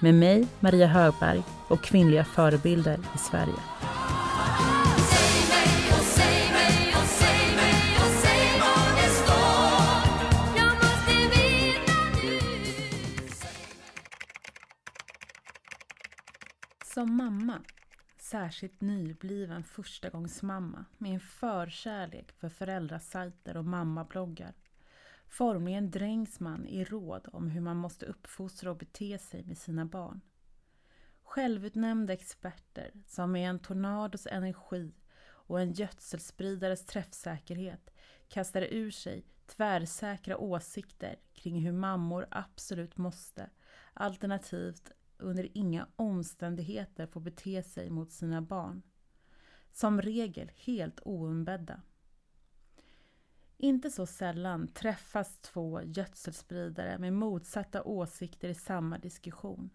med mig, Maria Högberg och kvinnliga förebilder i Sverige. Som mamma, särskilt nybliven förstagångsmamma med en förkärlek för föräldrasajter och mammabloggar Formligen dränks man i råd om hur man måste uppfostra och bete sig med sina barn. Självutnämnda experter som med en tornados energi och en gödselspridares träffsäkerhet kastar ur sig tvärsäkra åsikter kring hur mammor absolut måste, alternativt under inga omständigheter får bete sig mot sina barn. Som regel helt oumbedda. Inte så sällan träffas två gödselspridare med motsatta åsikter i samma diskussion.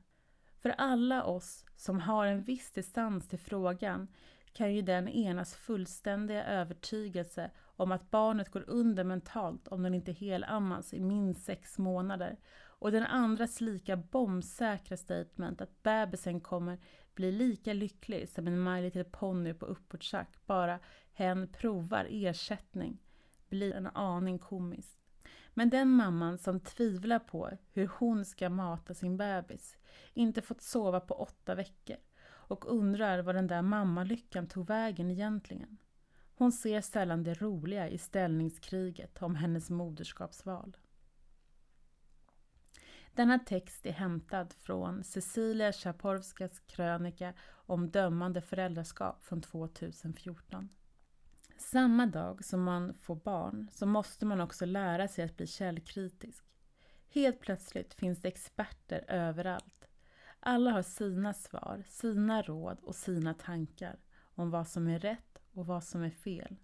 För alla oss som har en viss distans till frågan kan ju den enas fullständiga övertygelse om att barnet går under mentalt om den inte helammas i minst sex månader och den andras lika bombsäkra statement att bebisen kommer bli lika lycklig som en My Little Pony på uppåtschack bara hen provar ersättning blir en aning komiskt. Men den mamman som tvivlar på hur hon ska mata sin bebis, inte fått sova på åtta veckor och undrar var den där mammalyckan tog vägen egentligen. Hon ser sällan det roliga i ställningskriget om hennes moderskapsval. Denna text är hämtad från Cecilia Chaporskas krönika om dömande föräldraskap från 2014. Samma dag som man får barn så måste man också lära sig att bli källkritisk. Helt plötsligt finns det experter överallt. Alla har sina svar, sina råd och sina tankar om vad som är rätt och vad som är fel.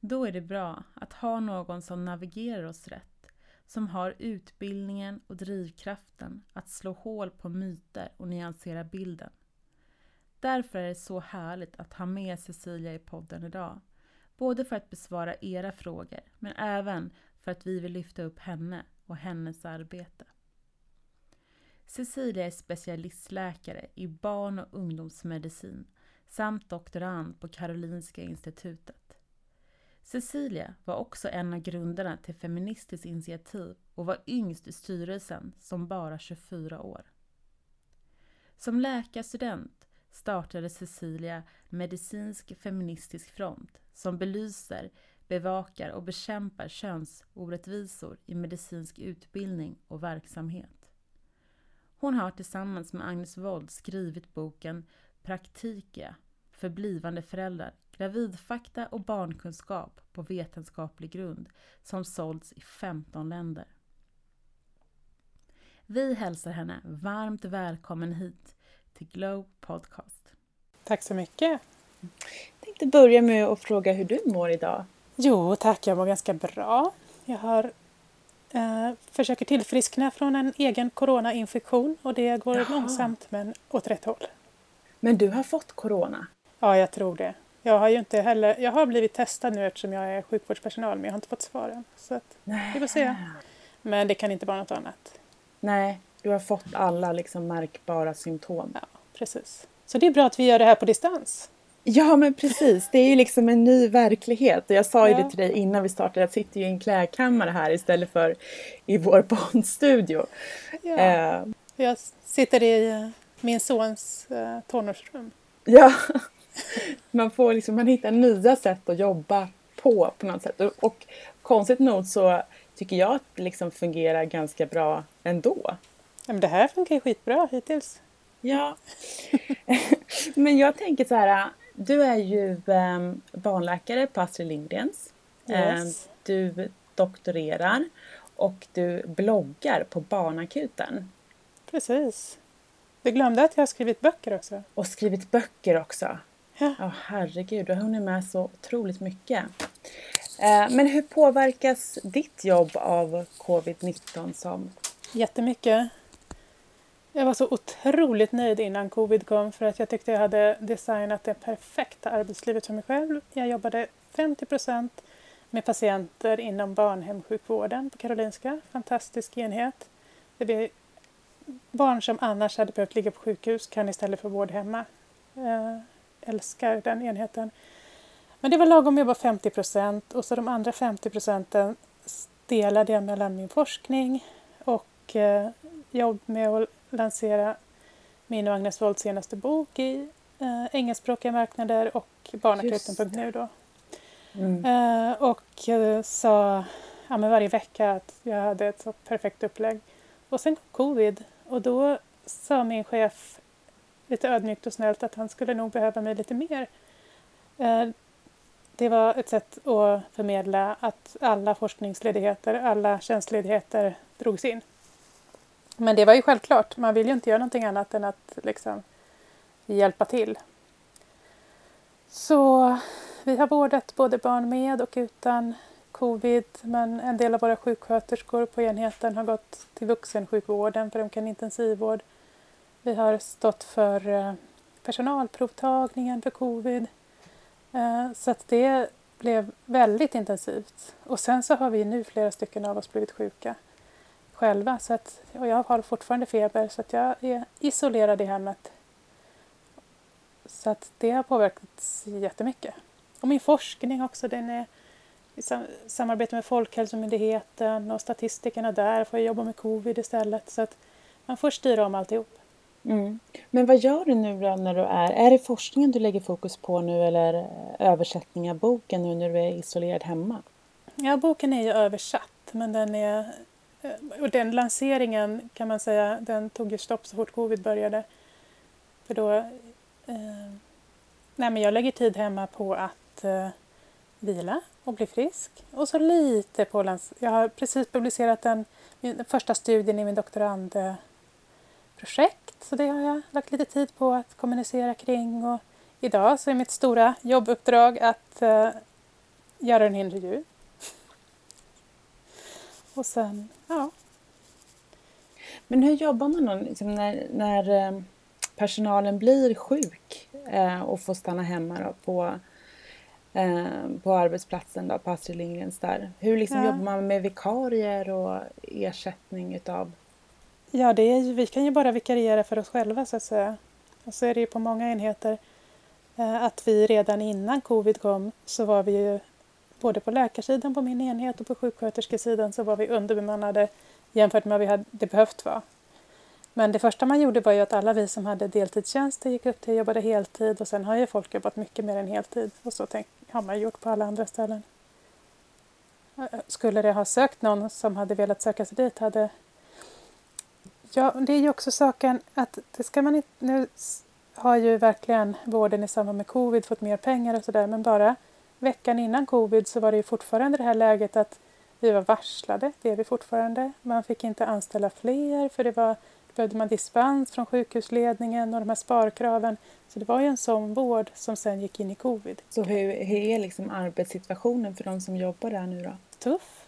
Då är det bra att ha någon som navigerar oss rätt, som har utbildningen och drivkraften att slå hål på myter och nyansera bilden. Därför är det så härligt att ha med Cecilia i podden idag. Både för att besvara era frågor, men även för att vi vill lyfta upp henne och hennes arbete. Cecilia är specialistläkare i barn och ungdomsmedicin samt doktorand på Karolinska institutet. Cecilia var också en av grundarna till Feministiskt initiativ och var yngst i styrelsen som bara 24 år. Som läkarstudent startade Cecilia Medicinsk feministisk front som belyser, bevakar och bekämpar könsorättvisor i medicinsk utbildning och verksamhet. Hon har tillsammans med Agnes Wold skrivit boken Praktikia för blivande föräldrar, gravidfakta och barnkunskap på vetenskaplig grund som sålts i 15 länder. Vi hälsar henne varmt välkommen hit till Glow Podcast. Tack så mycket! Jag tänkte börja med att fråga hur du mår idag. Jo tack, jag mår ganska bra. Jag har, eh, försöker tillfriskna från en egen coronainfektion och det går Jaha. långsamt men åt rätt håll. Men du har fått corona? Ja, jag tror det. Jag har ju inte heller, jag har blivit testad nu eftersom jag är sjukvårdspersonal men jag har inte fått svaren. Så att, vi får se. Men det kan inte vara något annat. Nej, du har fått alla liksom märkbara symptom. Ja, precis. Så det är bra att vi gör det här på distans. Ja men precis, det är ju liksom en ny verklighet. Jag sa ju ja. det till dig innan vi startade, jag sitter ju i en klädkammare här istället för i vår poddstudio. Ja. Eh. Jag sitter i eh, min sons eh, tonårsrum. Ja, man, får liksom, man hittar nya sätt att jobba på på något sätt. Och, och konstigt nog så tycker jag att det liksom fungerar ganska bra ändå. Men det här funkar ju skitbra hittills. Ja, men jag tänker så här, du är ju eh, barnläkare på Astrid Lindgrens. Yes. Eh, du doktorerar och du bloggar på Barnakuten. Precis. Du glömde att jag har skrivit böcker också. Och skrivit böcker också. Ja. Ja, herregud, du har hunnit med så otroligt mycket. Eh, men hur påverkas ditt jobb av covid-19 som Jättemycket. Jag var så otroligt nöjd innan covid kom för att jag tyckte jag hade designat det perfekta arbetslivet för mig själv. Jag jobbade 50 procent med patienter inom barnhemsjukvården på Karolinska. Fantastisk enhet. Det blir barn som annars hade behövt ligga på sjukhus kan istället få vård hemma. Jag älskar den enheten. Men det var lagom att jobba 50 procent och så de andra 50 procenten delade jag mellan min forskning och eh, jobb med att lansera min och Agnes Wolds senaste bok i eh, engelskspråkiga marknader och barnakuten.nu då. Mm. Eh, och eh, sa ja, men varje vecka att jag hade ett så perfekt upplägg. Och sen kom covid och då sa min chef lite ödmjukt och snällt att han skulle nog behöva mig lite mer. Eh, det var ett sätt att förmedla att alla forskningsledigheter, alla tjänstledigheter drogs in. Men det var ju självklart, man vill ju inte göra någonting annat än att liksom hjälpa till. Så vi har vårdat både barn med och utan covid men en del av våra sjuksköterskor på enheten har gått till vuxensjukvården för de kan intensivvård. Vi har stått för eh, personalprovtagningen för covid. Eh, så att det blev väldigt intensivt. Och sen så har vi nu flera stycken av oss blivit sjuka själva. Så att, och jag har fortfarande feber så att jag är isolerad i hemmet. Så att det har påverkats jättemycket. Och min forskning också, den är i samarbete med Folkhälsomyndigheten och statistikerna där får jag jobba med covid istället. Så att man får styra om alltihop. Mm. Men vad gör du nu då när du är... Är det forskningen du lägger fokus på nu eller översättning av boken nu när du är isolerad hemma? Ja, boken är ju översatt men den är... Och den lanseringen kan man säga, den tog ju stopp så fort covid började. För då... Eh, nej men jag lägger tid hemma på att eh, vila och bli frisk. Och så lite på... Lans jag har precis publicerat den, den första studien i min doktorandprojekt så det har jag lagt lite tid på att kommunicera kring. Och idag så är mitt stora jobbuppdrag att eh, göra en intervju. Och sen, ja. Men hur jobbar man då liksom när, när eh, personalen blir sjuk eh, och får stanna hemma då på, eh, på arbetsplatsen då, på Astrid Lindgrens där? Hur liksom ja. jobbar man med vikarier och ersättning utav Ja, det är, vi kan ju bara vikariera för oss själva så att säga. Och så är det ju på många enheter eh, att vi redan innan covid kom så var vi ju både på läkarsidan på min enhet och på sjuksköterskesidan så var vi underbemannade jämfört med vad vi hade behövt vara. Men det första man gjorde var ju att alla vi som hade deltidstjänster gick upp till och jobbade heltid och sen har ju folk jobbat mycket mer än heltid och så tänk, har man gjort på alla andra ställen. Skulle det ha sökt någon som hade velat söka sig dit hade Ja, det är ju också saken att det ska man inte... Nu har ju verkligen vården i samband med covid fått mer pengar och sådär men bara veckan innan covid så var det fortfarande det här läget att vi var varslade, det är vi fortfarande. Man fick inte anställa fler för det var, behövde man dispens från sjukhusledningen och de här sparkraven. Så det var ju en sån vård som sen gick in i covid. Så hur, hur är liksom arbetssituationen för de som jobbar där nu då? Tuff.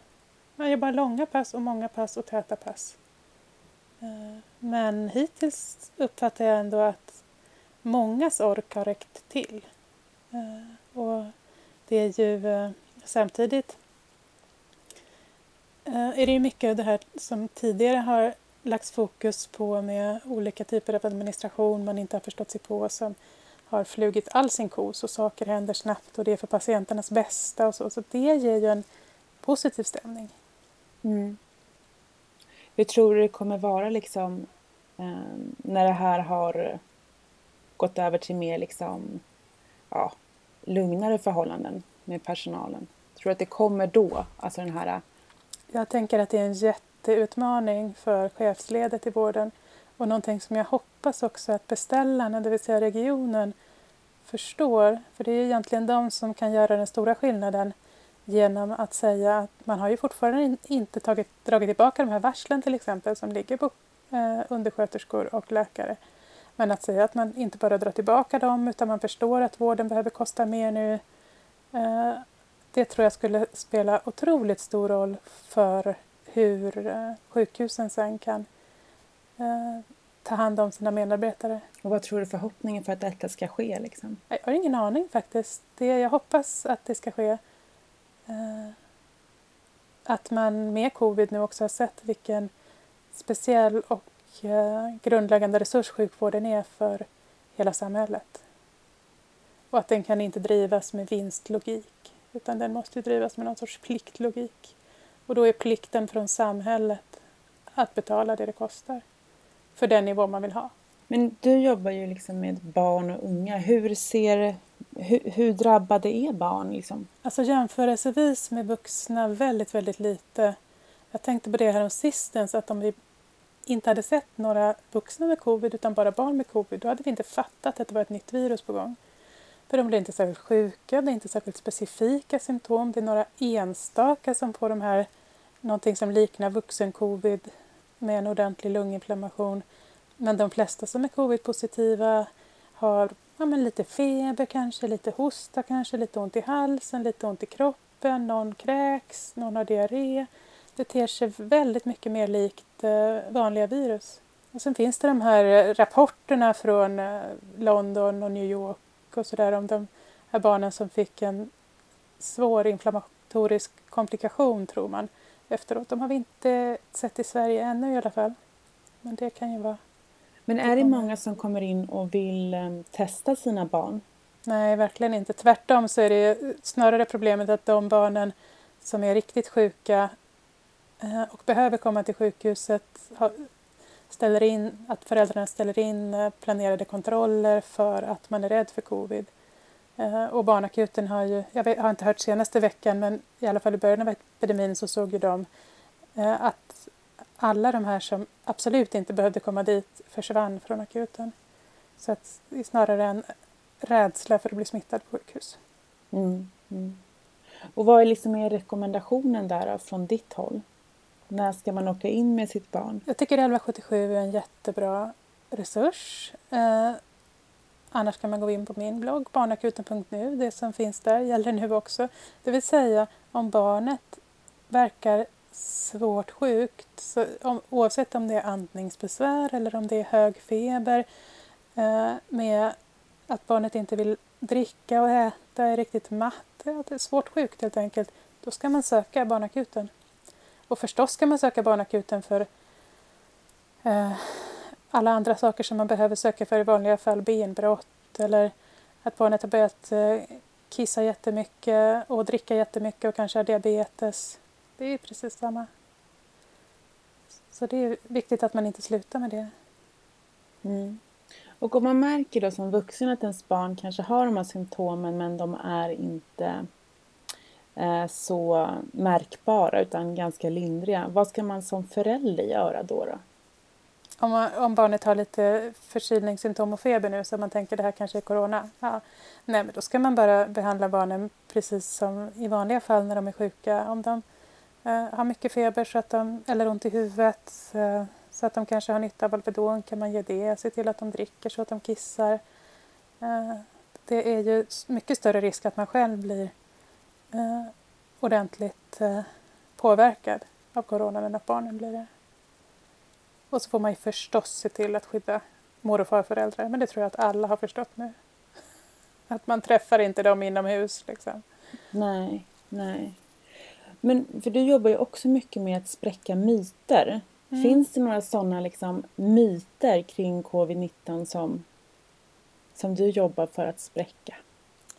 Man jobbar långa pass och många pass och täta pass. Eh, men hittills uppfattar jag ändå att mångas ork har räckt till. Eh, och det är ju eh, samtidigt eh, är det ju mycket av det här som tidigare har lagts fokus på med olika typer av administration man inte har förstått sig på som har flugit all sin kos och saker händer snabbt och det är för patienternas bästa och så. Så det ger ju en positiv stämning. Mm. Hur tror du det kommer vara liksom eh, när det här har gått över till mer liksom, ja, lugnare förhållanden med personalen? Tror du att det kommer då? Alltså den här... Jag tänker att det är en jätteutmaning för chefsledet i vården och någonting som jag hoppas också att beställarna, det vill säga regionen, förstår. För det är egentligen de som kan göra den stora skillnaden genom att säga att man har ju fortfarande inte tagit, dragit tillbaka de här varslen till exempel som ligger på eh, undersköterskor och läkare. Men att säga att man inte bara drar tillbaka dem utan man förstår att vården behöver kosta mer nu. Eh, det tror jag skulle spela otroligt stor roll för hur eh, sjukhusen sen kan eh, ta hand om sina medarbetare. Och vad tror du förhoppningen för att detta ska ske? Liksom? Jag har ingen aning faktiskt. Det, jag hoppas att det ska ske. Att man med covid nu också har sett vilken speciell och grundläggande resurs sjukvården är för hela samhället. Och att den kan inte drivas med vinstlogik utan den måste drivas med någon sorts pliktlogik. Och då är plikten från samhället att betala det det kostar för den nivå man vill ha. Men du jobbar ju liksom med barn och unga. Hur, ser, hur, hur drabbade är barn? Liksom? Alltså jämförelsevis med vuxna väldigt, väldigt lite. Jag tänkte på det här om sistens att om vi inte hade sett några vuxna med covid utan bara barn med covid, då hade vi inte fattat att det var ett nytt virus på gång. För de blir inte särskilt sjuka, det är inte särskilt specifika symptom. Det är några enstaka som får de här, någonting som liknar vuxen-covid med en ordentlig lunginflammation. Men de flesta som är covid-positiva har ja, men lite feber kanske, lite hosta kanske, lite ont i halsen, lite ont i kroppen, någon kräks, någon har diarré. Det ter sig väldigt mycket mer likt eh, vanliga virus. Och sen finns det de här rapporterna från eh, London och New York och sådär om de här barnen som fick en svår inflammatorisk komplikation tror man efteråt. De har vi inte sett i Sverige ännu i alla fall. Men det kan ju vara... Men är det många som kommer in och vill um, testa sina barn? Nej, verkligen inte. Tvärtom så är det snarare problemet att de barnen som är riktigt sjuka Eh, och behöver komma till sjukhuset ställer in, att föräldrarna ställer in eh, planerade kontroller för att man är rädd för covid. Eh, och barnakuten har ju, jag, jag har inte hört senaste veckan men i alla fall i början av epidemin så såg ju de att alla de här som absolut inte behövde komma dit försvann från akuten. Så att det är snarare en rädsla för att bli smittad på sjukhus. Mm, mm. Och vad är liksom er rekommendationen där från ditt håll? När ska man åka in med sitt barn? Jag tycker 1177 är en jättebra resurs. Eh, annars kan man gå in på min blogg, barnakuten.nu. Det som finns där gäller nu också. Det vill säga om barnet verkar svårt sjukt, så om, oavsett om det är andningsbesvär eller om det är hög feber eh, med att barnet inte vill dricka och äta, är riktigt matt, ja, det är svårt sjukt helt enkelt, då ska man söka barnakuten. Och förstås kan man söka barnakuten för eh, alla andra saker som man behöver söka för i vanliga fall, benbrott eller att barnet har börjat eh, kissa jättemycket och dricka jättemycket och kanske har diabetes. Det är precis samma. Så det är viktigt att man inte slutar med det. Mm. Och om man märker då som vuxen att ens barn kanske har de här symptomen men de är inte Eh, så märkbara utan ganska lindriga. Vad ska man som förälder göra då? då? Om, man, om barnet har lite förkylningssymptom och feber nu så man tänker det här kanske är corona. Ja. Nej, men då ska man bara behandla barnen precis som i vanliga fall när de är sjuka. Om de eh, har mycket feber så att de, eller ont i huvudet eh, så att de kanske har nytta av Alvedon kan man ge det. Se till att de dricker så att de kissar. Eh, det är ju mycket större risk att man själv blir eh, ordentligt eh, påverkad av corona än att barnen blir det. Och så får man ju förstås se till att skydda mor och farföräldrar, men det tror jag att alla har förstått nu. Att man träffar inte dem inomhus liksom. Nej, nej. Men för du jobbar ju också mycket med att spräcka myter. Mm. Finns det några sådana liksom, myter kring covid-19 som, som du jobbar för att spräcka?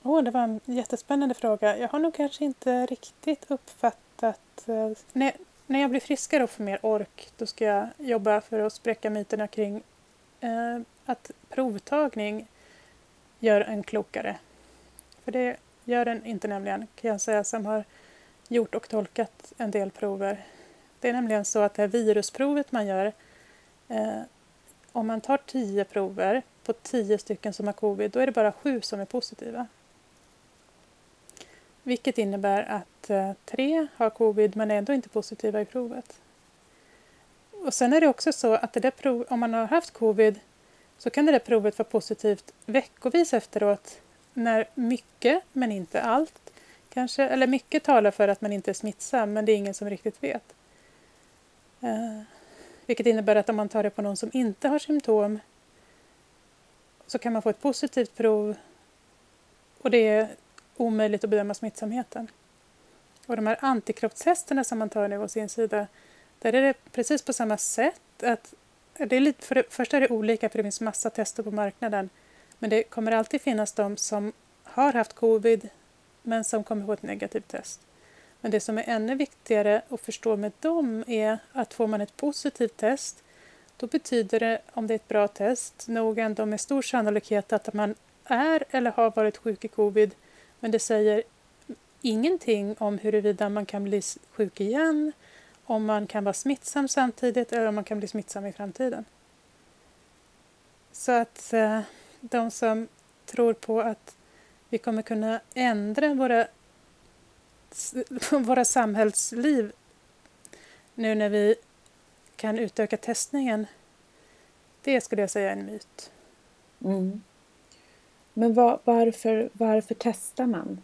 Oh, det var en jättespännande fråga. Jag har nog kanske inte riktigt uppfattat... Eh, när, när jag blir friskare och får mer ork då ska jag jobba för att spräcka myterna kring eh, att provtagning gör en klokare. För det gör den inte nämligen, kan jag säga, som har gjort och tolkat en del prover. Det är nämligen så att det här virusprovet man gör, eh, om man tar tio prover på tio stycken som har covid, då är det bara sju som är positiva. Vilket innebär att eh, tre har covid men är ändå inte positiva i provet. Och sen är det också så att det där prov, om man har haft covid så kan det där provet vara positivt veckovis efteråt när mycket, men inte allt, kanske, eller mycket talar för att man inte är smittsam, men det är ingen som riktigt vet. Eh, vilket innebär att om man tar det på någon som inte har symptom så kan man få ett positivt prov och det är omöjligt att bedöma smittsamheten. Och de här antikroppstesterna som man tar nu å sin sida, där är det precis på samma sätt. att det är lite, för det första är det olika för det finns massa tester på marknaden. Men det kommer alltid finnas de som har haft covid men som kommer få ett negativt test. Men det som är ännu viktigare att förstå med dem är att får man ett positivt test då betyder det, om det är ett bra test, nog ändå med stor sannolikhet att man är eller har varit sjuk i covid men det säger ingenting om huruvida man kan bli sjuk igen, om man kan vara smittsam samtidigt eller om man kan bli smittsam i framtiden. Så att eh, de som tror på att vi kommer kunna ändra våra, våra samhällsliv nu när vi kan utöka testningen, det skulle jag säga är en myt. Mm. Men var, varför, varför testar man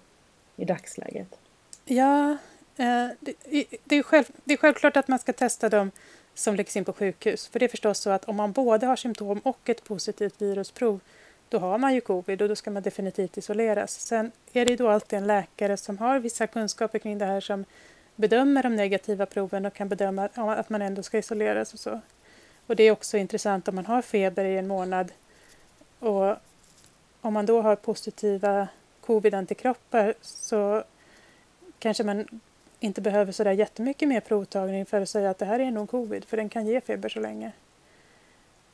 i dagsläget? Ja, eh, det, det, är själv, det är självklart att man ska testa dem som läggs in på sjukhus. För det är förstås så att om man både har symptom och ett positivt virusprov då har man ju covid och då ska man definitivt isoleras. Sen är det då alltid en läkare som har vissa kunskaper kring det här som bedömer de negativa proven och kan bedöma att man ändå ska isoleras och så. Och det är också intressant om man har feber i en månad och om man då har positiva covid-antikroppar så kanske man inte behöver så där jättemycket mer provtagning för att säga att det här är nog covid, för den kan ge feber så länge.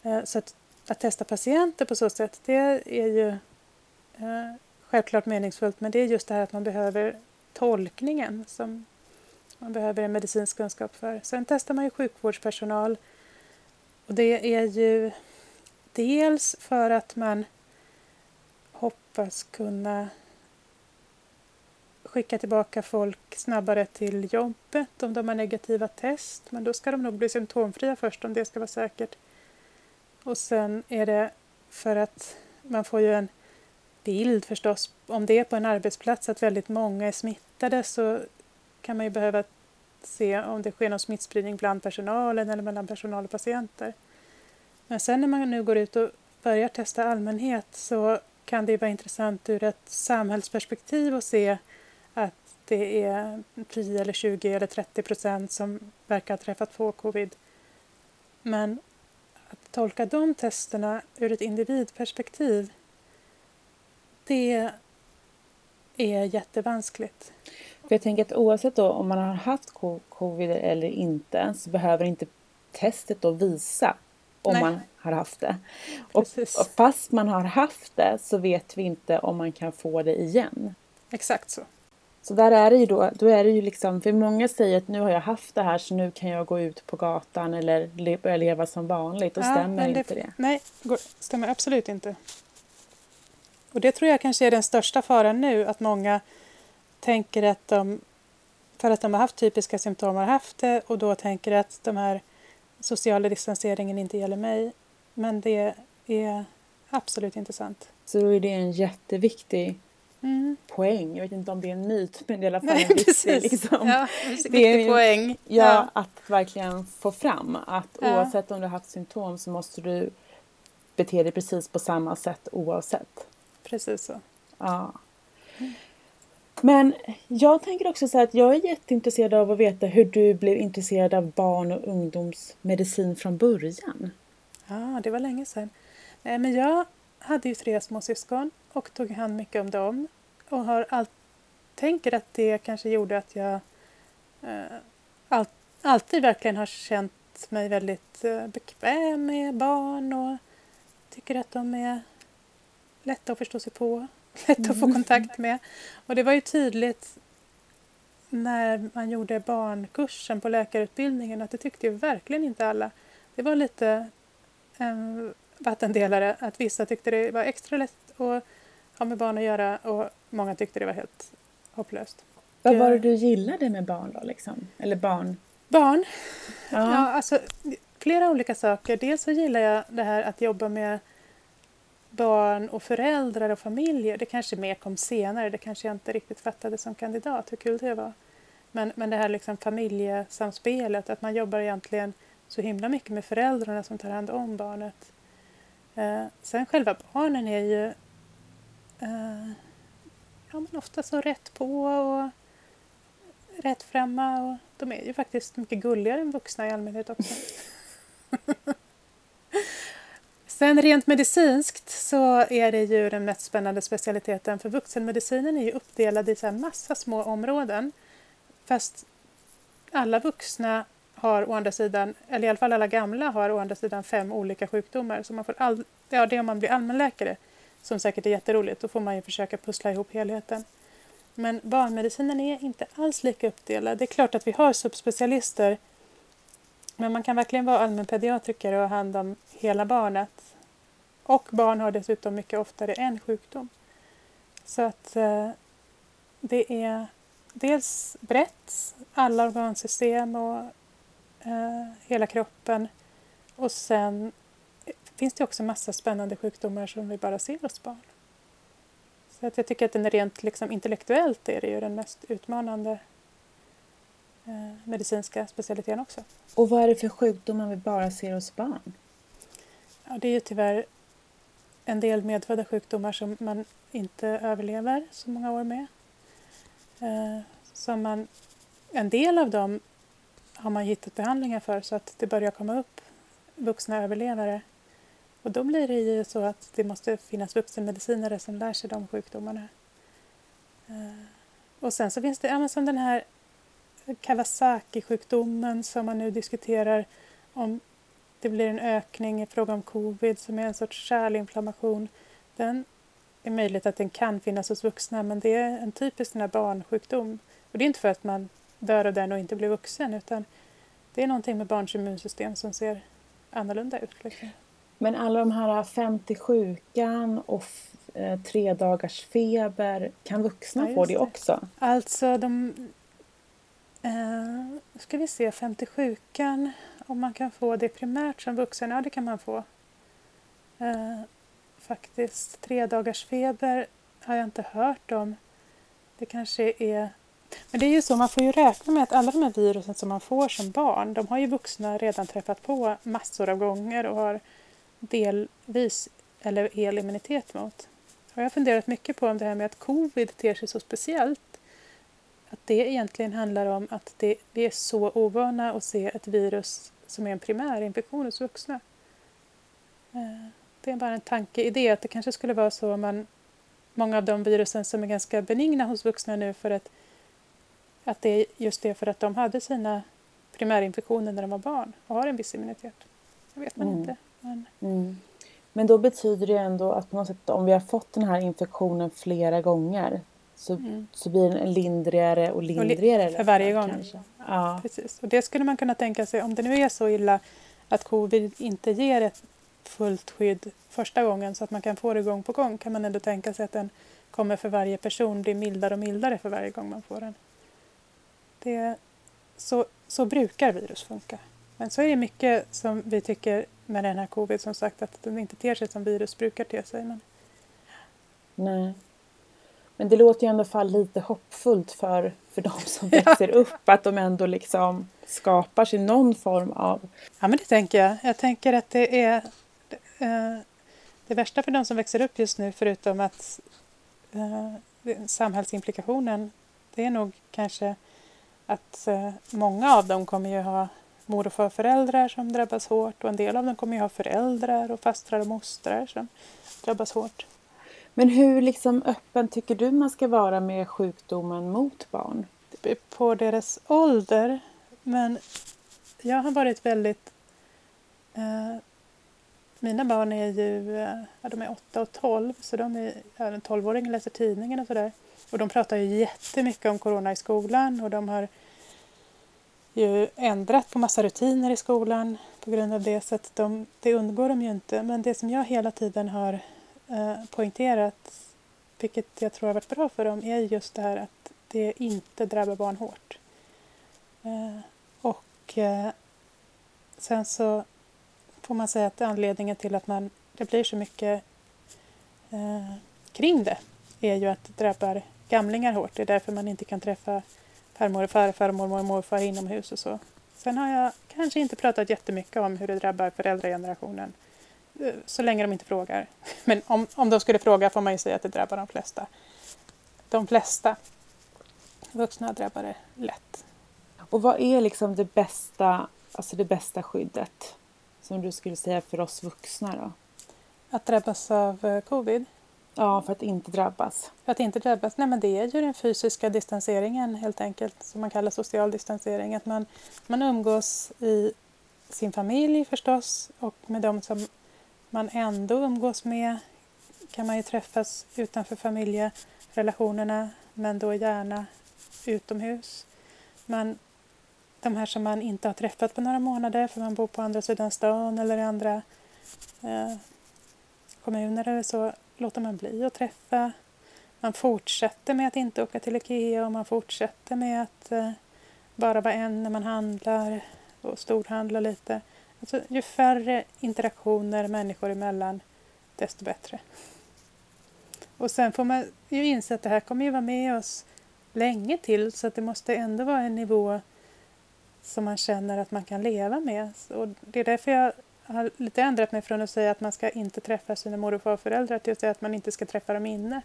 Eh, så att, att testa patienter på så sätt, det är ju eh, självklart meningsfullt, men det är just det här att man behöver tolkningen som man behöver en medicinsk kunskap för. Sen testar man ju sjukvårdspersonal och det är ju dels för att man hoppas kunna skicka tillbaka folk snabbare till jobbet om de har negativa test. Men då ska de nog bli symptomfria först om det ska vara säkert. Och sen är det för att man får ju en bild förstås. Om det är på en arbetsplats att väldigt många är smittade så kan man ju behöva se om det sker någon smittspridning bland personalen eller mellan personal och patienter. Men sen när man nu går ut och börjar testa allmänhet så kan det vara intressant ur ett samhällsperspektiv att se att det är 10 eller 20 eller 30 procent som verkar ha träffat på covid. Men att tolka de testerna ur ett individperspektiv det är jättevanskligt. För jag tänker att oavsett då om man har haft covid eller inte så behöver inte testet då visa om Nej. man har haft det. Och, fast man har haft det så vet vi inte om man kan få det igen. Exakt så. Så där är det ju då, då är det ju liksom, för många säger att nu har jag haft det här så nu kan jag gå ut på gatan eller le, börja leva som vanligt och ja, stämmer det, inte det. Nej, det stämmer absolut inte. Och det tror jag kanske är den största faran nu, att många tänker att de, för att de har haft typiska symptom, har haft det och då tänker att de här sociala distanseringen inte gäller mig. Men det är absolut inte sant. Så då är det en jätteviktig mm. poäng. Jag vet inte om det är en myt, men det är i alla fall Nej, en viktig, liksom, ja, det är en poäng. Ja, ja, att verkligen få fram att ja. oavsett om du har haft symptom så måste du bete dig precis på samma sätt oavsett. Precis så. Ja. Men jag tänker också så att jag är jätteintresserad av att veta hur du blev intresserad av barn och ungdomsmedicin från början. Ja, det var länge sedan. Nej, men jag hade ju tre småsyskon och tog hand mycket om dem och har all, tänker att det kanske gjorde att jag eh, all, alltid verkligen har känt mig väldigt eh, bekväm med barn och tycker att de är lätta att förstå sig på, lätta att få mm. kontakt med. Och det var ju tydligt när man gjorde barnkursen på läkarutbildningen att det tyckte ju verkligen inte alla. Det var lite en vattendelare att vissa tyckte det var extra lätt att ha med barn att göra och många tyckte det var helt hopplöst. Vad var det du gillade med barn då? Liksom? Eller barn? Barn? Ja. ja, alltså flera olika saker. Dels så gillar jag det här att jobba med barn och föräldrar och familjer, det kanske mer kom senare, det kanske jag inte riktigt fattade som kandidat hur kul det var. Men, men det här liksom familjesamspelet, att man jobbar egentligen så himla mycket med föräldrarna som tar hand om barnet. Eh, sen själva barnen är ju eh, ja, men ofta så rätt på och rättframma och de är ju faktiskt mycket gulligare än vuxna i allmänhet också. Sen rent medicinskt så är det ju den mest spännande specialiteten för vuxenmedicinen är ju uppdelad i så massa små områden. Fast alla vuxna har å andra sidan, eller i alla fall alla gamla har å andra sidan fem olika sjukdomar. Så man får all, ja, det är om man blir allmänläkare, som säkert är jätteroligt, då får man ju försöka pussla ihop helheten. Men barnmedicinen är inte alls lika uppdelad. Det är klart att vi har subspecialister men man kan verkligen vara allmänpediatriker och ha hand om hela barnet. Och barn har dessutom mycket oftare en sjukdom. Så att eh, det är dels brett, alla organsystem och eh, hela kroppen. Och sen finns det också massa spännande sjukdomar som vi bara ser hos barn. Så att jag tycker att den är rent liksom, intellektuellt är det ju den mest utmanande medicinska specialiteten också. Och vad är det för sjukdomar vi bara ser hos barn? Ja, det är ju tyvärr en del medfödda sjukdomar som man inte överlever så många år med. Eh, som man, en del av dem har man hittat behandlingar för så att det börjar komma upp vuxna överlevare. Och då blir det ju så att det måste finnas vuxenmedicinare som lär sig de sjukdomarna. Eh, och sen så finns det, ja, men som den här Kawasaki-sjukdomen som man nu diskuterar om det blir en ökning i fråga om covid som är en sorts kärlinflammation. Den är möjligt att den kan finnas hos vuxna men det är en typisk sån barnsjukdom. Och det är inte för att man dör av den och inte blir vuxen utan det är någonting med barns immunsystem som ser annorlunda ut. Liksom. Men alla de här 50 sjukan och eh, tre dagars feber, kan vuxna ja, få det, det också? Alltså de Eh, ska vi se, 57kan, om man kan få det primärt som vuxen, ja det kan man få. Eh, faktiskt, tre dagars feber har jag inte hört om. Det kanske är... Men det är ju så, man får ju räkna med att alla de här virusen som man får som barn, de har ju vuxna redan träffat på massor av gånger och har delvis eller hel immunitet mot. Och jag har funderat mycket på om det här med att covid ter sig så speciellt att det egentligen handlar om att det, vi är så ovana att se ett virus som är en primär infektion hos vuxna. Eh, det är bara en tanke i det, att det kanske skulle vara så om man många av de virusen som är ganska benigna hos vuxna nu för att, att det är just det för att de hade sina primärinfektioner när de var barn och har en viss immunitet. Det vet man mm. inte. Men... Mm. men då betyder det ändå att på något sätt om vi har fått den här infektionen flera gånger så, mm. så blir den lindrigare och lindrigare. för varje gång. Kanske. Ja. Precis. Och det skulle man kunna tänka sig, om det nu är så illa att covid inte ger ett fullt skydd första gången så att man kan få det gång på gång kan man ändå tänka sig att den kommer för varje person bli mildare och mildare för varje gång man får den. Det, så, så brukar virus funka. Men så är det mycket som vi tycker med den här covid som sagt att den inte ter sig som virus brukar te sig. Men... Nej. Men det låter ju ändå fall lite hoppfullt för, för de som växer upp, att de ändå liksom skapar sig någon form av... Ja, men det tänker jag. Jag tänker att det är eh, det värsta för de som växer upp just nu, förutom att eh, samhällsimplikationen, det är nog kanske att eh, många av dem kommer ju ha mor och farföräldrar som drabbas hårt och en del av dem kommer ju ha föräldrar och fastrar och mostrar som drabbas hårt. Men hur liksom öppen tycker du man ska vara med sjukdomen mot barn? På deras ålder. Men jag har varit väldigt... Eh, mina barn är ju eh, de är 8 och 12 så de är, ja, en 12-åring läser tidningen och sådär. Och de pratar ju jättemycket om corona i skolan och de har ju ändrat på massa rutiner i skolan på grund av det så att de, det undgår de ju inte. Men det som jag hela tiden har Eh, poängterat, vilket jag tror har varit bra för dem, är just det här att det inte drabbar barn hårt. Eh, och eh, sen så får man säga att anledningen till att man, det blir så mycket eh, kring det är ju att det drabbar gamlingar hårt. Det är därför man inte kan träffa farmor och farfar, mormor och morfar inomhus och så. Sen har jag kanske inte pratat jättemycket om hur det drabbar föräldragenerationen. Så länge de inte frågar. Men om, om de skulle fråga får man ju säga att det drabbar de flesta. De flesta vuxna drabbar det lätt. Och vad är liksom det bästa, alltså det bästa skyddet som du skulle säga för oss vuxna då? Att drabbas av eh, covid? Ja, för att inte drabbas. För att inte drabbas? Nej, men det är ju den fysiska distanseringen helt enkelt, som man kallar social distansering. Att man, man umgås i sin familj förstås och med de som man ändå umgås med kan man ju träffas utanför familjerelationerna men då gärna utomhus. Man, de här som man inte har träffat på några månader för man bor på andra sidan stan eller i andra eh, kommuner eller så låter man bli att träffa. Man fortsätter med att inte åka till IKEA och man fortsätter med att eh, bara vara en när man handlar och storhandla lite. Alltså, ju färre interaktioner människor emellan, desto bättre. Och sen får man ju inse att det här kommer ju vara med oss länge till så att det måste ändå vara en nivå som man känner att man kan leva med. Och det är därför jag har lite ändrat mig från att säga att man ska inte träffa sina mor och farföräldrar till att säga att man inte ska träffa dem inne.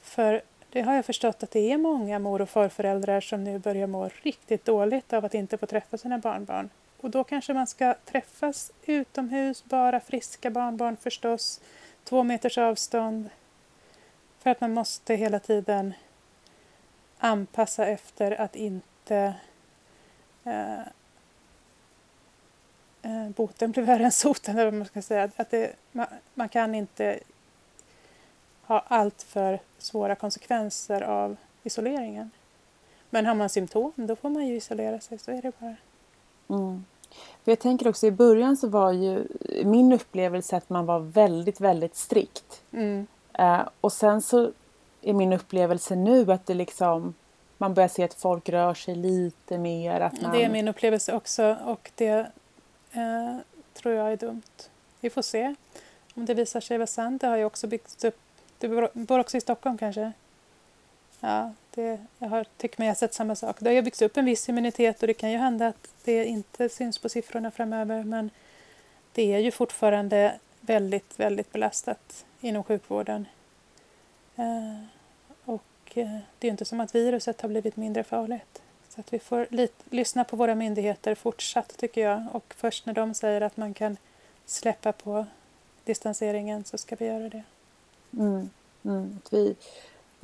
För det har jag förstått att det är många mor och farföräldrar som nu börjar må riktigt dåligt av att inte få träffa sina barnbarn. Och då kanske man ska träffas utomhus, bara friska barnbarn förstås, två meters avstånd. För att man måste hela tiden anpassa efter att inte eh, eh, boten blir värre än soten, eller vad man ska säga. Att det, man, man, kan inte ha allt för svåra konsekvenser av isoleringen. Men har man symptom, då får man ju isolera sig, så är det bara. Mm. För jag tänker också i början så var ju min upplevelse att man var väldigt, väldigt strikt. Mm. Eh, och sen så är min upplevelse nu att det liksom man börjar se att folk rör sig lite mer. Att man... Det är min upplevelse också och det eh, tror jag är dumt. Vi får se om det visar sig vara sant. Det har ju också byggts upp. Du bor också i Stockholm kanske? Ja, det, jag har, tycker mig ha sett samma sak. Det har ju byggts upp en viss immunitet och det kan ju hända att det inte syns på siffrorna framöver men det är ju fortfarande väldigt, väldigt belastat inom sjukvården. Eh, och eh, det är ju inte som att viruset har blivit mindre farligt. Så att vi får lyssna på våra myndigheter fortsatt tycker jag och först när de säger att man kan släppa på distanseringen så ska vi göra det. Mm, mm, att vi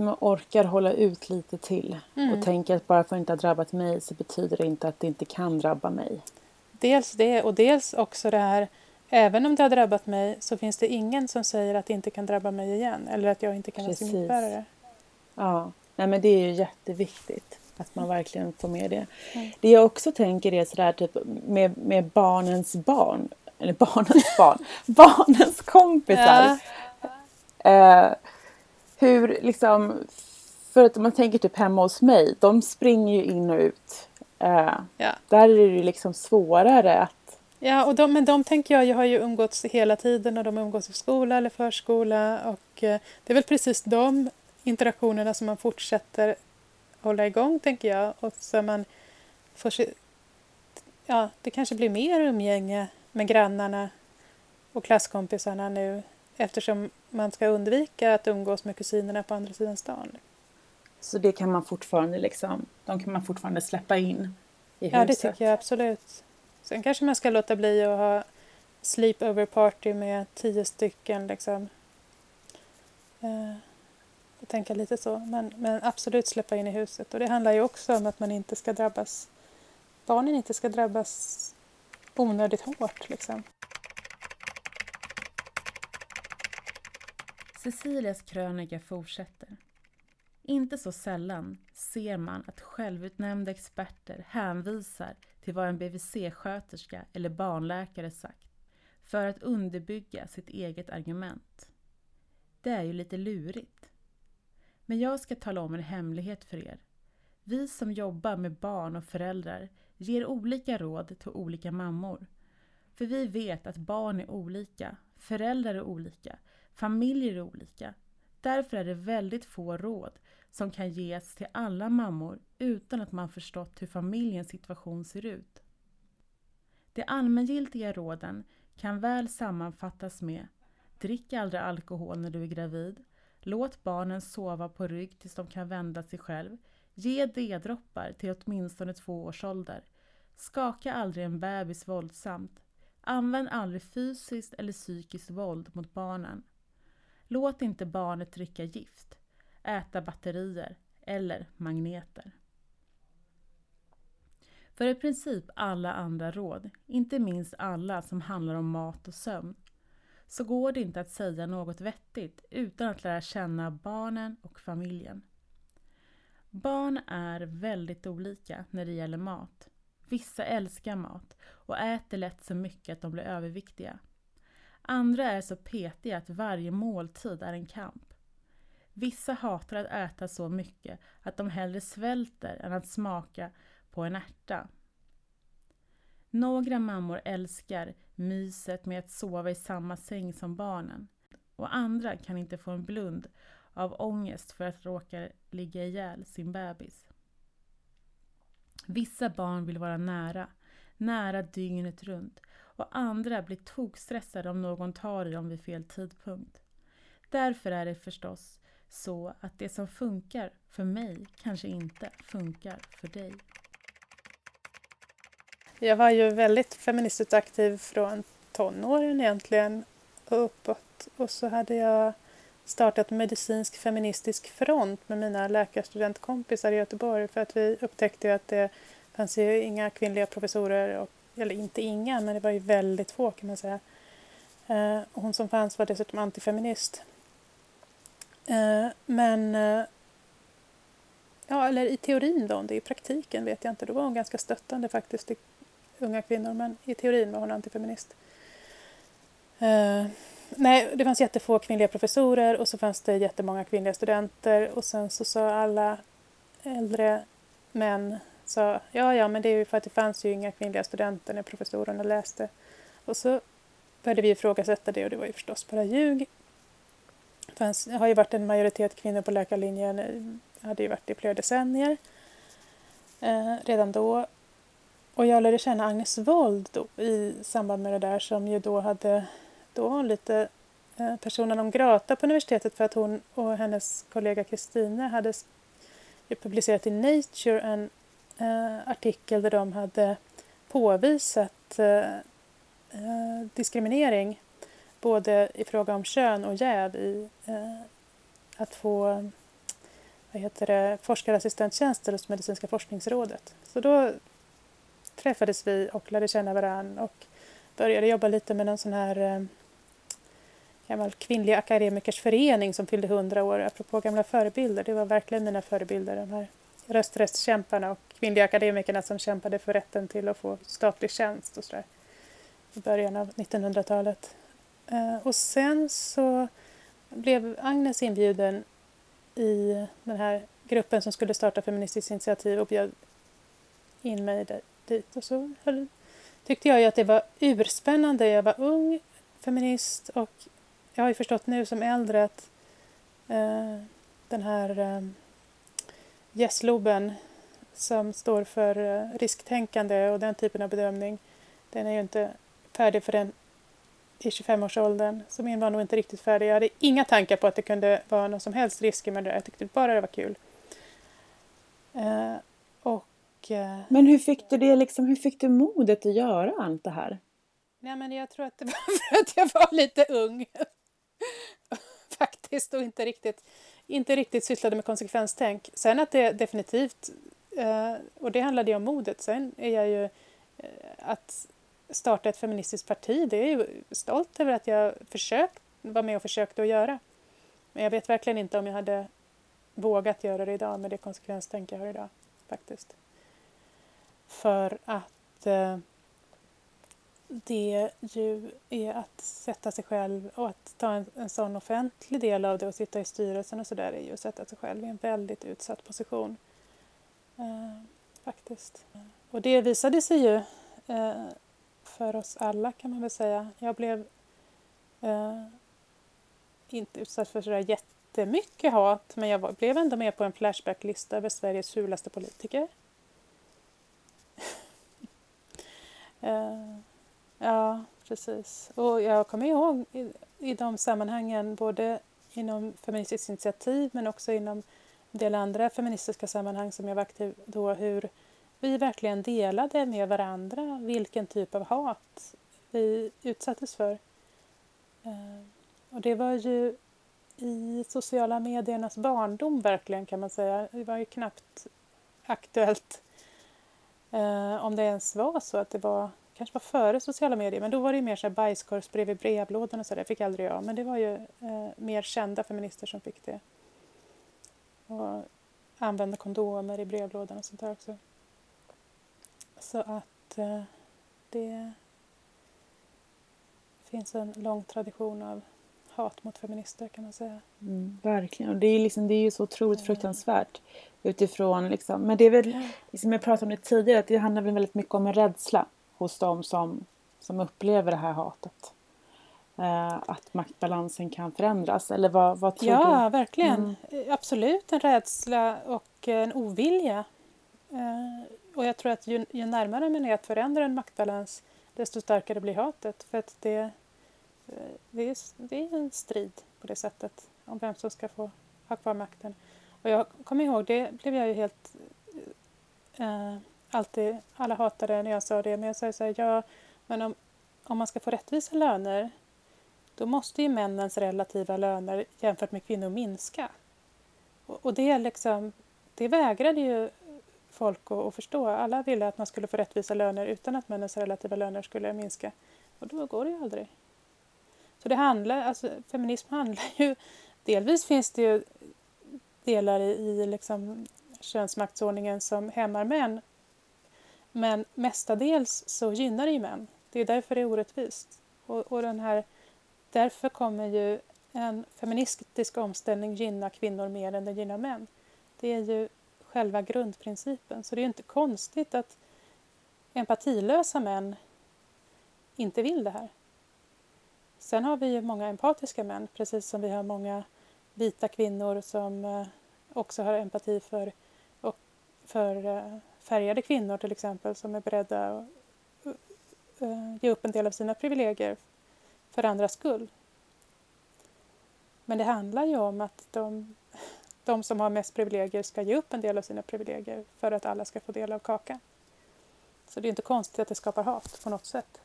man orkar hålla ut lite till mm. och tänka att bara för att det inte har drabbat mig så betyder det inte att det inte kan drabba mig. Dels det och dels också det här Även om det har drabbat mig så finns det ingen som säger att det inte kan drabba mig igen eller att jag inte kan vara det. Ja, Nej, men det är ju jätteviktigt att man verkligen får med det. Mm. Det jag också tänker är sådär typ med, med barnens barn, eller barnens barn, barnens kompisar. Ja. Eh, hur liksom, för att man tänker typ hemma hos mig, de springer ju in och ut. Eh, ja. Där är det ju liksom svårare att Ja, och de, men de tänker jag, jag har ju umgåtts hela tiden och de umgås i skola eller förskola och eh, det är väl precis de interaktionerna som man fortsätter hålla igång tänker jag och så man får se, ja, det kanske blir mer umgänge med grannarna och klasskompisarna nu eftersom man ska undvika att umgås med kusinerna på andra sidan stan. Så det kan man fortfarande liksom, de kan man fortfarande släppa in i huset? Ja, det tycker jag absolut. Sen kanske man ska låta bli att ha sleepover party med tio stycken liksom. Eh, och tänka lite så. Men, men absolut släppa in i huset. Och det handlar ju också om att man inte ska drabbas, barnen inte ska drabbas onödigt hårt liksom. Cecilias krönika fortsätter. Inte så sällan ser man att självutnämnda experter hänvisar till vad en BVC-sköterska eller barnläkare sagt för att underbygga sitt eget argument. Det är ju lite lurigt. Men jag ska tala om en hemlighet för er. Vi som jobbar med barn och föräldrar ger olika råd till olika mammor. För vi vet att barn är olika, föräldrar är olika, Familjer är olika. Därför är det väldigt få råd som kan ges till alla mammor utan att man förstått hur familjens situation ser ut. De allmängiltiga råden kan väl sammanfattas med Drick aldrig alkohol när du är gravid. Låt barnen sova på rygg tills de kan vända sig själv. Ge D-droppar till åtminstone två års ålder. Skaka aldrig en bebis våldsamt. Använd aldrig fysiskt eller psykiskt våld mot barnen. Låt inte barnet dricka gift, äta batterier eller magneter. För i princip alla andra råd, inte minst alla som handlar om mat och sömn, så går det inte att säga något vettigt utan att lära känna barnen och familjen. Barn är väldigt olika när det gäller mat. Vissa älskar mat och äter lätt så mycket att de blir överviktiga. Andra är så petiga att varje måltid är en kamp. Vissa hatar att äta så mycket att de hellre svälter än att smaka på en ärta. Några mammor älskar myset med att sova i samma säng som barnen och andra kan inte få en blund av ångest för att råka ligga ihjäl sin bebis. Vissa barn vill vara nära, nära dygnet runt och andra blir tokstressade om någon tar i dem vid fel tidpunkt. Därför är det förstås så att det som funkar för mig kanske inte funkar för dig. Jag var ju väldigt feministiskt aktiv från tonåren egentligen och uppåt. Och så hade jag startat medicinsk feministisk front med mina läkarstudentkompisar i Göteborg för att vi upptäckte att det fanns ju inga kvinnliga professorer, och, eller inte inga, men det var ju väldigt få kan man säga. Eh, hon som fanns var dessutom antifeminist. Eh, men eh, Ja, eller i teorin då, om det är i praktiken vet jag inte. Då var hon ganska stöttande faktiskt till unga kvinnor, men i teorin var hon antifeminist. Eh, nej, det fanns jättefå kvinnliga professorer och så fanns det jättemånga kvinnliga studenter och sen så sa alla äldre män sa ja, ja, men det är ju för att det fanns ju inga kvinnliga studenter när professorerna läste. Och så började vi ifrågasätta det och det var ju förstås bara ljug. Det har ju varit en majoritet kvinnor på läkarlinjen, det hade ju varit i flera decennier eh, redan då. Och jag lärde känna Agnes Wold då, i samband med det där som ju då hade då hon lite eh, personen om grata på universitetet för att hon och hennes kollega Kristina hade publicerat i Nature en Eh, artikel där de hade påvisat eh, eh, diskriminering både i fråga om kön och jäv i eh, att få vad heter det, forskarassistenttjänster hos Medicinska forskningsrådet. Så då träffades vi och lärde känna varandra och började jobba lite med en sån här eh, gammal kvinnlig akademikers förening som fyllde 100 år, apropå gamla förebilder. Det var verkligen mina förebilder, de här rösträttskämparna och kvinnliga akademikerna som kämpade för rätten till att få statlig tjänst och sådär i början av 1900-talet. Eh, och sen så blev Agnes inbjuden i den här gruppen som skulle starta Feministiskt initiativ och bjöd in mig dit. Och så tyckte jag ju att det var urspännande. Jag var ung feminist och jag har ju förstått nu som äldre att eh, den här eh, gästloben som står för eh, risktänkande och den typen av bedömning, den är ju inte färdig förrän i 25-årsåldern. Så min var nog inte riktigt färdig. Jag hade inga tankar på att det kunde vara någon som helst risker med det Jag tyckte bara det var kul. Eh, och, eh, men hur fick du det liksom, hur fick du modet att göra allt det här? Nej, men jag tror att det var för att jag var lite ung. Faktiskt och inte riktigt, inte riktigt sysslade med konsekvenstänk. Sen att det definitivt, Eh, och det handlade ju om modet. Sen är jag ju eh, att starta ett feministiskt parti, det är jag ju stolt över att jag försökt, var med och försökte att göra. Men jag vet verkligen inte om jag hade vågat göra det idag med det konsekvenstänk jag har idag faktiskt. För att eh, det ju är att sätta sig själv och att ta en, en sån offentlig del av det och sitta i styrelsen och sådär är ju att sätta sig själv i en väldigt utsatt position. Eh, faktiskt. Och det visade sig ju eh, för oss alla kan man väl säga. Jag blev eh, inte utsatt för sådär jättemycket hat men jag var, blev ändå med på en Flashbacklista över Sveriges fulaste politiker. Eh, ja, precis. Och jag kommer ihåg i, i de sammanhangen, både inom Feministiskt initiativ men också inom del andra feministiska sammanhang som jag var aktiv då, hur vi verkligen delade med varandra vilken typ av hat vi utsattes för. Eh, och det var ju i sociala mediernas barndom verkligen kan man säga. Det var ju knappt aktuellt eh, om det ens var så att det var kanske var före sociala medier, men då var det ju mer så här bajskorvsbrev i brevlådan och så där. fick aldrig jag, men det var ju eh, mer kända feminister som fick det. Och använda kondomer i brevlådan och sånt där också. Så att eh, det finns en lång tradition av hat mot feminister kan man säga. Mm, verkligen, och det är, liksom, det är ju så otroligt fruktansvärt utifrån liksom, men det är väl, liksom jag pratade om det tidigare, att det handlar väl väldigt mycket om en rädsla hos dem som, som upplever det här hatet. Uh, att maktbalansen kan förändras, eller vad, vad tror ja, du? Ja, verkligen. Mm. Absolut en rädsla och en ovilja. Uh, och jag tror att ju, ju närmare man är att förändra en maktbalans desto starkare blir hatet. För att det, Eh, det är, det är en strid på det sättet om vem som ska få ha kvar makten. Och jag kommer ihåg, det blev jag ju helt... Eh, alltid, alla hatade när jag sa det, men jag sa så här, ja, men om, om man ska få rättvisa löner då måste ju männens relativa löner jämfört med kvinnor minska. Och, och det, liksom, det vägrade ju folk att, att förstå. Alla ville att man skulle få rättvisa löner utan att männens relativa löner skulle minska. Och då går det ju aldrig. Så det handlar, alltså feminism handlar ju, delvis finns det ju delar i, i liksom könsmaktsordningen som hämmar män. Men mestadels så gynnar det ju män. Det är därför det är orättvist. Och, och den här, därför kommer ju en feministisk omställning gynna kvinnor mer än den gynnar män. Det är ju själva grundprincipen. Så det är inte konstigt att empatilösa män inte vill det här. Sen har vi ju många empatiska män, precis som vi har många vita kvinnor som eh, också har empati för, och för eh, färgade kvinnor till exempel som är beredda att eh, ge upp en del av sina privilegier för andras skull. Men det handlar ju om att de, de som har mest privilegier ska ge upp en del av sina privilegier för att alla ska få del av kakan. Så det är inte konstigt att det skapar hat på något sätt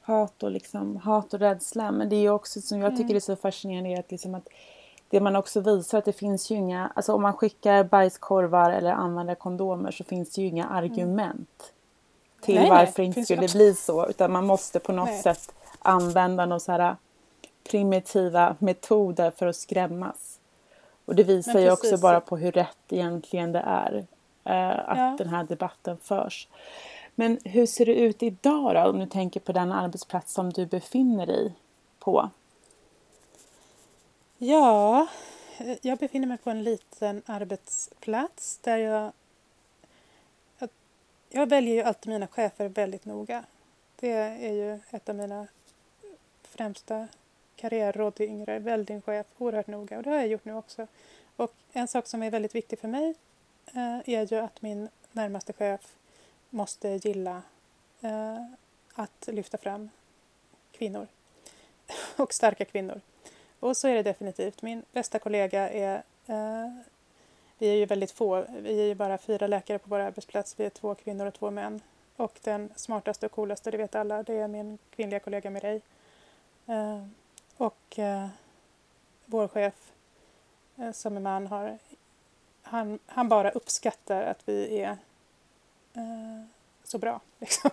hat och, liksom, hat och rädsla. Men det är också som jag tycker mm. är så fascinerande att, liksom att det man också visar att det finns ju inga, alltså om man skickar bajskorvar eller använder kondomer så finns det ju inga mm. argument till nej, varför det inte skulle bli så. Utan man måste på något nej. sätt använda några så här primitiva metoder för att skrämmas. Och det visar ju också bara på hur rätt egentligen det är eh, att ja. den här debatten förs. Men hur ser det ut idag då, om du tänker på den arbetsplats som du befinner dig på? Ja, jag befinner mig på en liten arbetsplats där jag... Jag väljer ju alltid mina chefer väldigt noga. Det är ju ett av mina främsta karriärråd till yngre. Välj din chef oerhört noga och det har jag gjort nu också. Och en sak som är väldigt viktig för mig eh, är ju att min närmaste chef måste gilla eh, att lyfta fram kvinnor och starka kvinnor. Och så är det definitivt. Min bästa kollega är eh, vi är ju väldigt få, vi är ju bara fyra läkare på vår arbetsplats. Vi är två kvinnor och två män. Och den smartaste och coolaste, det vet alla, det är min kvinnliga kollega Mireille. Eh, och eh, vår chef eh, som är man har, han, han bara uppskattar att vi är så bra. Liksom.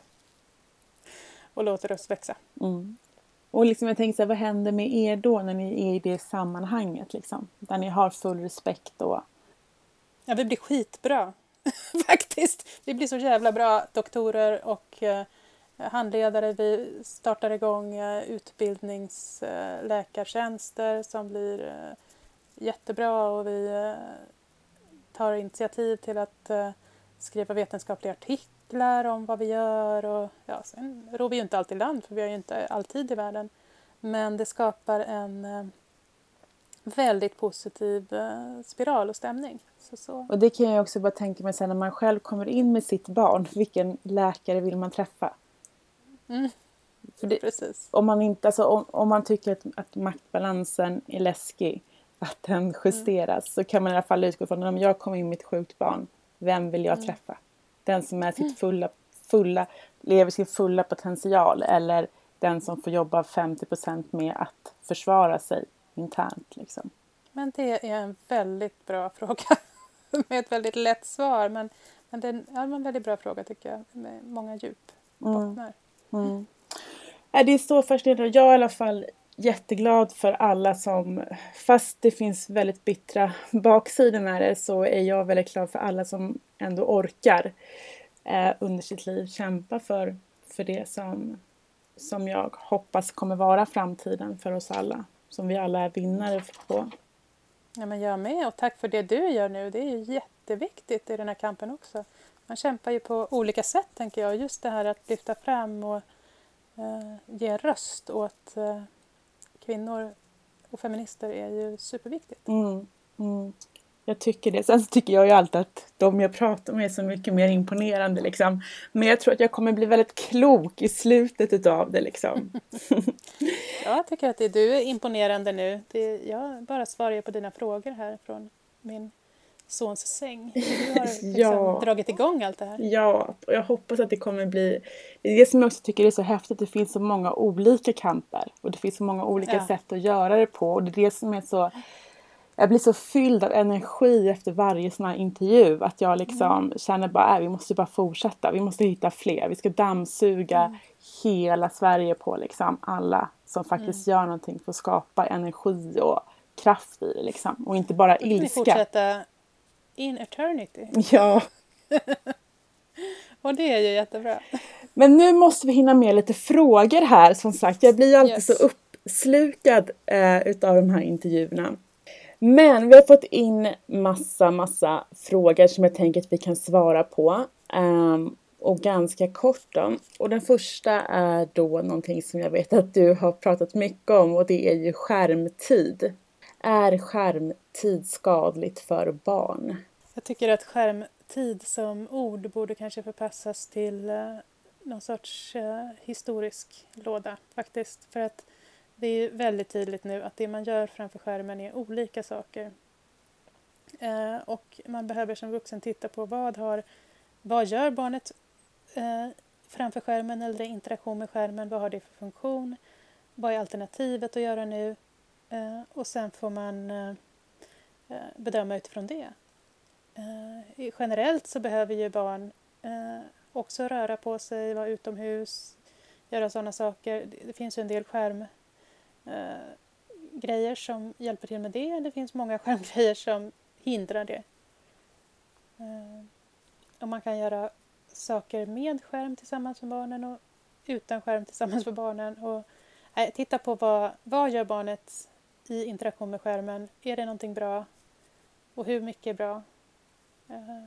Och låter oss växa. Mm. Och liksom jag tänker så här, vad händer med er då när ni är i det sammanhanget? Liksom, där ni har full respekt och... Ja, vi blir skitbra. Faktiskt. Vi blir så jävla bra doktorer och eh, Eh, handledare. Vi startar igång eh, utbildningsläkartjänster som blir eh, jättebra och vi tar initiativ till att skriva vetenskapliga artiklar om vad vi gör. Och, ja, sen ror vi ju inte alltid land, för vi har ju inte alltid i världen. Men det skapar en väldigt positiv spiral och stämning. Så, så. Och det kan jag också bara tänka mig sen när man själv kommer in med sitt barn. Vilken läkare vill man träffa? Mm. Det, om, man inte, alltså, om, om man tycker att, att maktbalansen är läskig, att den justeras, så kan man i alla fall utgå från att om jag kommer in med ett sjukt barn, vem vill jag träffa? Den som är sitt fulla, fulla, lever sin fulla potential eller den som får jobba 50% med att försvara sig internt. Liksom. Men det är en väldigt bra fråga. med ett väldigt lätt svar. Men, men det är en väldigt bra fråga tycker jag. Med många djup bottnar. Mm. Äh, det är så fascinerande. Jag är i alla fall jätteglad för alla som, fast det finns väldigt bittra baksidor med det, så är jag väldigt glad för alla som ändå orkar eh, under sitt liv kämpa för, för det som, som jag hoppas kommer vara framtiden för oss alla. Som vi alla är vinnare på. Ja, men jag med och tack för det du gör nu. Det är ju jätteviktigt i den här kampen också. Man kämpar ju på olika sätt tänker jag. Just det här att lyfta fram och eh, ge röst åt eh, kvinnor och feminister är ju superviktigt. Mm, mm. Jag tycker det. Sen så tycker jag ju alltid att de jag pratar med är så mycket mer imponerande liksom. Men jag tror att jag kommer bli väldigt klok i slutet utav det liksom. Jag tycker att det, du är imponerande nu. Det, jag bara svarar på dina frågor här från min sons säng. Du har liksom Ja. dragit igång allt det här. Ja, och jag hoppas att det kommer bli... Det är det som jag också tycker är så häftigt. Det finns så många olika kamper. Och det finns så många olika Ja. sätt att göra det på. Och det är det som är så... Jag blir så fylld av energi efter varje sån här intervju. Att jag liksom känner bara, äh, vi måste bara fortsätta. Vi måste hitta fler. Vi ska dammsuga hela Sverige på liksom alla som faktiskt gör någonting för att skapa energi och kraft i det liksom. Och inte bara ilska. fortsätta in eternity. Ja. Och det är ju jättebra. Men nu måste vi hinna med lite frågor här. Som sagt, jag blir alltid Yes. så uppslukad eh, utav de här intervjuerna. Men vi har fått in massa, massa frågor som jag tänker att vi kan svara på. Ehm, och ganska kort då. Och den första är då någonting som jag vet att du har pratat mycket om och det är ju skärmtid. Är skärmtid skadligt för barn? Jag tycker att skärmtid som ord borde kanske förpassas till eh, någon sorts eh, historisk låda faktiskt. För att det är väldigt tydligt nu att det man gör framför skärmen är olika saker. Eh, och man behöver som vuxen titta på vad har, vad gör barnet framför skärmen eller i interaktion med skärmen, vad har det för funktion? Vad är alternativet att göra nu? Eh, och sen får man eh, eh, bedöma utifrån det. Generellt så behöver ju barn också röra på sig, vara utomhus, göra sådana saker. Det, finns ju en del skärmgrejer som hjälper till med det. Det finns många skärmgrejer som hindrar det. Och man kan göra saker med skärm tillsammans med barnen och utan skärm tillsammans med barnen. Och, nej, titta på vad, vad gör barnet i interaktion med skärmen. Är det någonting bra? Och hur mycket är bra? Eh,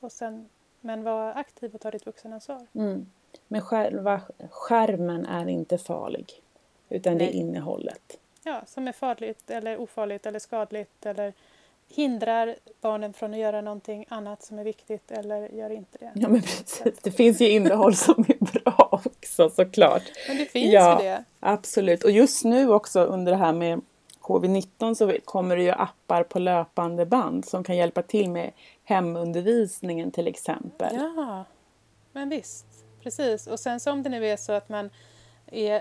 och sen, men var aktiv och ta ditt vuxenansvar. Mm. Men själva skärmen är inte farlig. Utan det är Nej. innehållet. Ja, som är farligt eller ofarligt eller skadligt eller hindrar barnen från att göra någonting annat som är viktigt eller gör inte det. Ja men precis. Det finns ju innehåll som är bra också såklart. Men det finns Ja. ju det. Absolut. Och just nu också under det här med covid-19 så kommer det ju appar på löpande band som kan hjälpa till med hemundervisningen till exempel. Ja, men visst. Precis. Och sen så om det nu är så att man är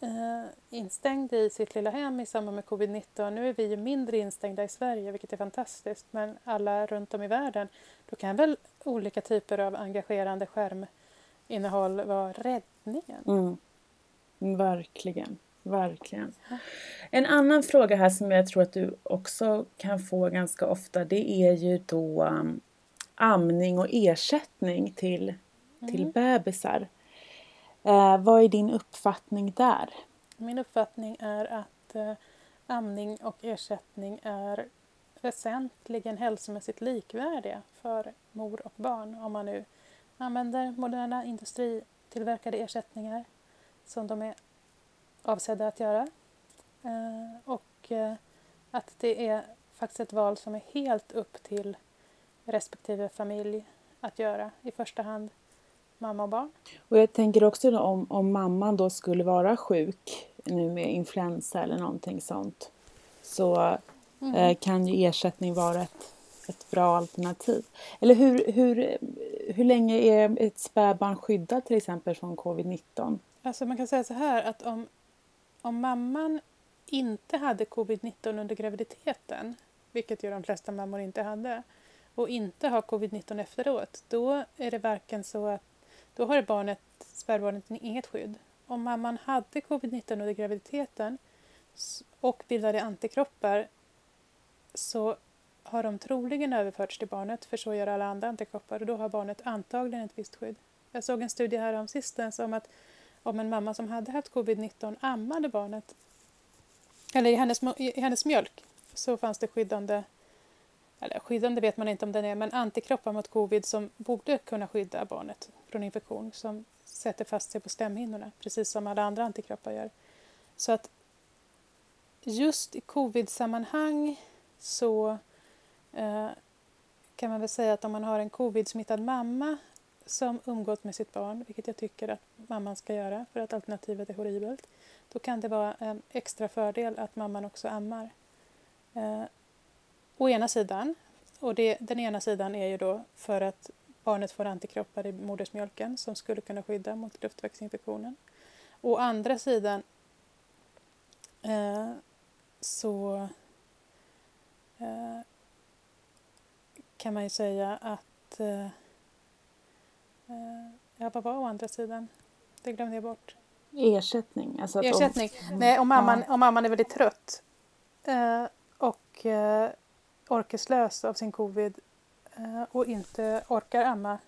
eh, instängd i sitt lilla hem i samband med covid-19. Nu är vi ju mindre instängda i Sverige, vilket är fantastiskt. Men alla runt om i världen, då kan väl olika typer av engagerande skärminnehåll vara räddningen? Mm. Verkligen. Verkligen. En annan fråga här som jag tror att du också kan få ganska ofta det är ju då um, amning och ersättning till, till bebisar. Eh, vad är din uppfattning där? Min uppfattning är att eh, amning och ersättning är väsentligen hälsomässigt likvärdiga för mor och barn om man nu använder moderna industritillverkade ersättningar som de är avsedda att göra. Eh, och eh, att det är faktiskt ett val som är helt upp till respektive familj att göra. I första hand mamma och barn. Och jag tänker också om, om mamman då skulle vara sjuk nu med influensa eller någonting sånt så mm. eh, kan ju ersättning vara ett, ett bra alternativ. Eller hur, hur, hur länge är ett spädbarn skyddat till exempel från covid-19? Alltså man kan säga så här att om, om mamman inte hade covid-19 under graviditeten, vilket ju de flesta mammor inte hade, och inte har covid-19 efteråt, då är det varken så att då har barnet, spädbarnet inget skydd. Om mamman hade covid-19 under graviditeten och bildade antikroppar så har de troligen överförts till barnet, för så gör alla andra antikroppar och då har barnet antagligen ett visst skydd. Jag såg en studie här om sistens om att om en mamma som hade haft covid-19 ammade barnet, eller i hennes, i hennes mjölk, så fanns det skyddande, eller skyddande vet man inte om den är, men antikroppar mot covid som borde kunna skydda barnet från infektion som sätter fast sig på slemhinnorna, precis som alla andra antikroppar gör. Så att just i covid-sammanhang så eh, kan man väl säga att om man har en covid-smittad mamma som umgås med sitt barn, vilket jag tycker att mamman ska göra för att alternativet är horribelt, då kan det vara en extra fördel att mamman också ammar. Eh, å ena sidan, och det, den ena sidan är ju då för att barnet får antikroppar i modersmjölken som skulle kunna skydda mot luftvägsinfektionen. Å andra sidan eh, så eh, kan man ju säga att eh, Ja, vad var å andra sidan? Det glömde jag bort. Ersättning? Alltså Ersättning. Om, Nej, om mamman, ja. om mamman är väldigt trött eh, och eh, orkeslös av sin covid eh, och inte orkar amma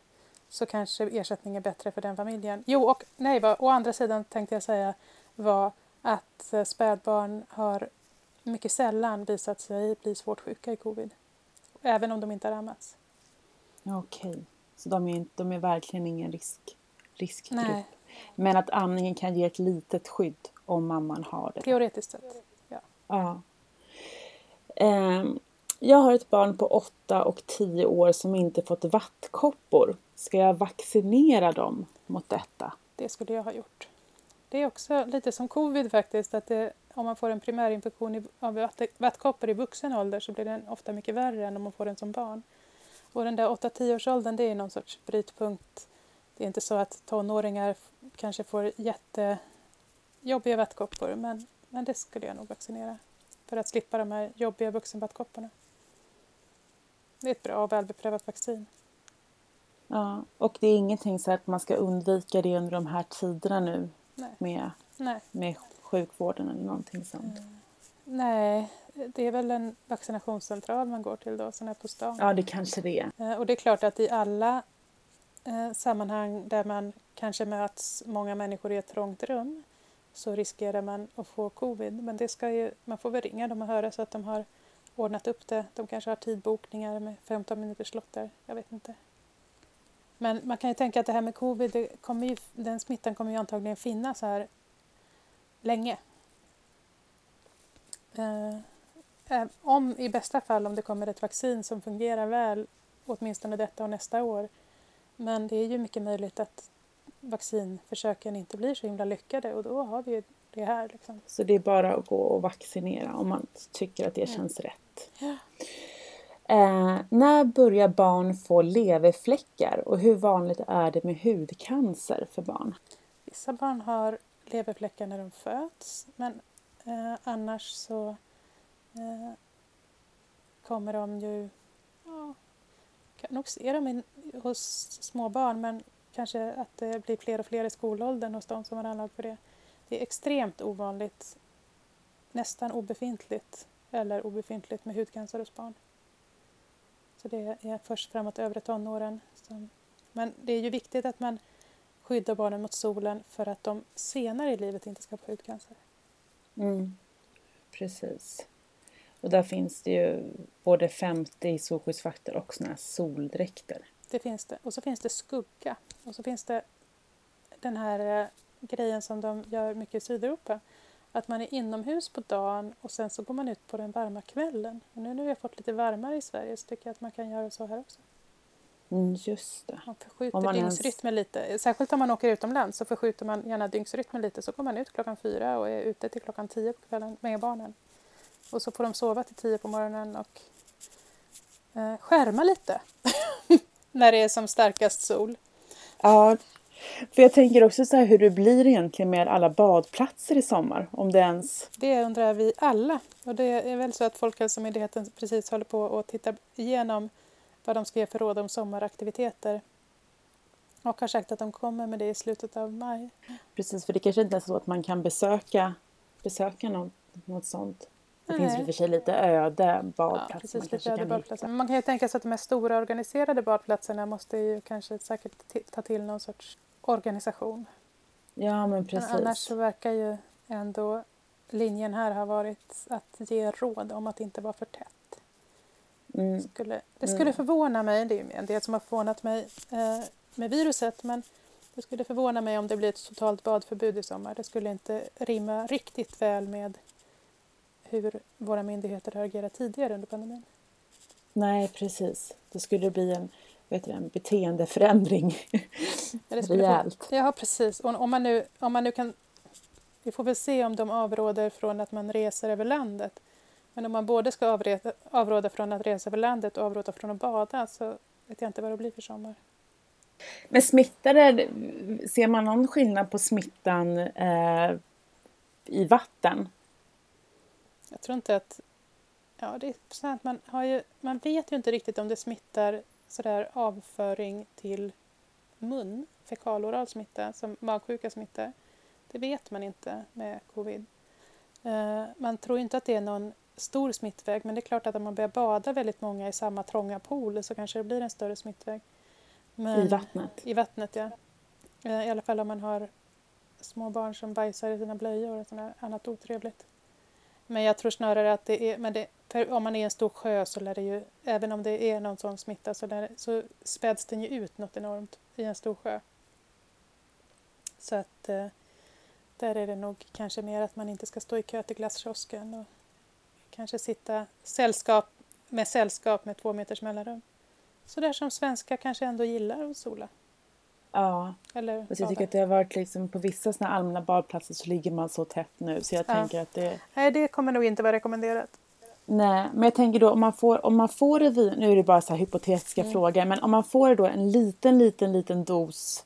så kanske ersättning är bättre för den familjen. Jo, och nej, va, å andra sidan tänkte jag säga var att spädbarn har mycket sällan visat sig bli svårt sjuka i covid. Även om de inte har ammats. Okej. Okay. Så de är, de är verkligen ingen risk, riskgrupp. Nej. Men att amningen kan ge ett litet skydd om mamman har det. Teoretiskt sett, ja. ja. Um, jag har ett barn på 8 och 10 år som inte fått vattkoppor. Ska jag vaccinera dem mot detta? Det skulle jag ha gjort. Det är också lite som covid faktiskt, att det, om man får en primärinfektion av vattkoppor i vuxen ålder så blir den ofta mycket värre än om man får den som barn. Och den där 8-10 års åldern det är någon sorts brytpunkt. Det är inte så att tonåringar kanske får jättejobbiga vattkoppor men, men det skulle jag nog vaccinera för att slippa de här jobbiga vuxenvattkopporna. Det är ett bra och välbeprövat vaccin. Ja, och det är ingenting så att man ska undvika det under de här tiderna nu Nej. Med, Nej. med sjukvården eller någonting sånt? Mm. Nej, det är väl en vaccinationscentral man går till då som är på stan. Ja, det kanske det är. Eh, och det är klart att i alla eh, sammanhang där man kanske möts många människor i ett trångt rum så riskerar man att få covid. Men det ska ju, man får väl ringa dem och höra så att de har ordnat upp det. De kanske har tidbokningar med 15 minuters lotter. Jag vet inte. Men man kan ju tänka att det här med covid, det kommer ju, den smittan kommer ju antagligen finnas här länge. Eh, om i bästa fall om det kommer ett vaccin som fungerar väl åtminstone detta och nästa år. Men det är ju mycket möjligt att vaccinförsöken inte blir så himla lyckade och då har vi ju det här. Liksom. Så det är bara att gå och vaccinera om man tycker att det känns rätt. Ja. Eh, när börjar barn få leverfläckar och hur vanligt är det med hudcancer för barn? Vissa barn har leverfläckar när de föds men eh, annars så eh, kommer de ju... Ja, kan nog se dem in, hos små barn men kanske att det blir fler och fler i skolåldern hos de som har anlag för det. Det är extremt ovanligt, nästan obefintligt eller obefintligt med hudcancer hos barn. Så det är först framåt övre tonåren. Som, men det är ju viktigt att man skyddar barnen mot solen för att de senare i livet inte ska få hudcancer. Mm. Precis. Och där finns det ju både 50 solskyddsfaktor och såna här soldräkter. Det finns det. Och så finns det skugga. Och så finns det den här eh, grejen som de gör mycket i Sydeuropa. att man är inomhus på dagen och sen så går man ut på den varma kvällen. Och nu när vi har fått lite varmare i Sverige så tycker jag att man kan göra så här också. Mm, just det. Man förskjuter man dygnsrytmen ens... lite. Särskilt om man åker utomlands så förskjuter man gärna dygnsrytmen lite. Så går man ut klockan fyra och är ute till klockan tio på kvällen med barnen. Och så får de sova till tio på morgonen och eh, skärma lite när det är som starkast sol. Ja, för jag tänker också så här hur det blir egentligen med alla badplatser i sommar, om det ens... Det undrar vi alla. Och det är väl så att Folkhälsomyndigheten precis håller på att titta igenom vad de ska ge för råd om sommaraktiviteter. Och har sagt att de kommer med det i slutet av maj. Precis, för det kanske inte är så att man kan besöka, besöka något, något sånt. Det finns och för sig lite öde badplatser. Ja, precis, lite öde badplatser. Men man kan ju tänka sig att de här stora organiserade badplatserna måste ju kanske säkert ta till någon sorts organisation. Ja, men precis. Men annars så verkar ju ändå linjen här ha varit att ge råd om att inte vara för tätt. Mm. Skulle, det skulle mm. förvåna mig, det är ju en del som har förvånat mig eh, med viruset, men det skulle förvåna mig om det blir ett totalt badförbud i sommar. Det skulle inte rimma riktigt väl med hur våra myndigheter har agerat tidigare under pandemin. Nej, precis. Det skulle bli en, vet du, en beteendeförändring. Rejält. Ja, precis. Och om man, nu, om man nu kan... Vi får väl se om de avråder från att man reser över landet. Men om man både ska avreda, avråda från att resa över landet och avråda från att bada så vet jag inte vad det blir för sommar. Men smittade, ser man någon skillnad på smittan eh, i vatten? Jag tror inte att... Ja, det är så att man, har ju, man vet ju inte riktigt om det smittar sådär avföring till mun, fekaloral smitta, som magsjuka smittar. Det vet man inte med covid. Eh, man tror inte att det är någon stor smittväg men det är klart att om man börjar bada väldigt många i samma trånga pool så kanske det blir en större smittväg. Men, I vattnet? I vattnet, ja. Eh, I alla fall om man har små barn som bajsar i sina blöjor och sådär annat otrevligt. Men jag tror snarare att det är, men det, om man är i en stor sjö så lär det ju, även om det är någon sån smitta så, lär, så späds den ju ut något enormt i en stor sjö. Så att eh, där är det nog kanske mer att man inte ska stå i kö till glasskiosken och kanske sitta sällskap med sällskap med två meters mellanrum. Så där som svenskar kanske ändå gillar att sola. Ja, Eller jag tycker att det har varit liksom på vissa såna allmänna badplatser så ligger man så tätt nu så jag ja. tänker att det... Nej, det kommer nog inte vara rekommenderat. Nej, men jag tänker då om man får, om man får det via, nu är det bara så hypotetiska mm. frågor, men om man får då en liten, liten, liten dos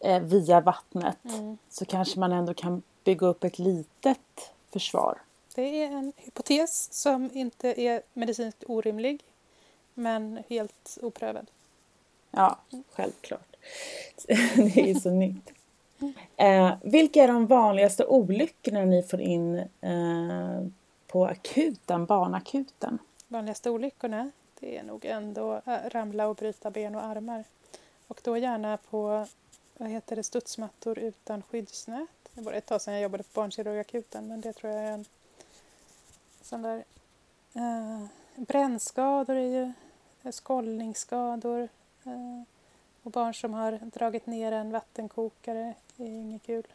eh, via vattnet mm. så kanske man ändå kan bygga upp ett litet försvar. Det är en hypotes som inte är medicinskt orimlig, men helt oprövad. Ja, självklart. det är så nytt. Eh, vilka är de vanligaste olyckorna ni får in eh, på akuten, barnakuten? Vanligaste olyckorna? Det är nog ändå eh, ramla och bryta ben och armar. Och då gärna på vad heter det, studsmattor utan skyddsnät. Det var ett tag sedan jag jobbade på barnkirurgakuten men det tror jag är en sån där eh, brännskador är ju skållningsskador eh, och barn som har dragit ner en vattenkokare är inget kul.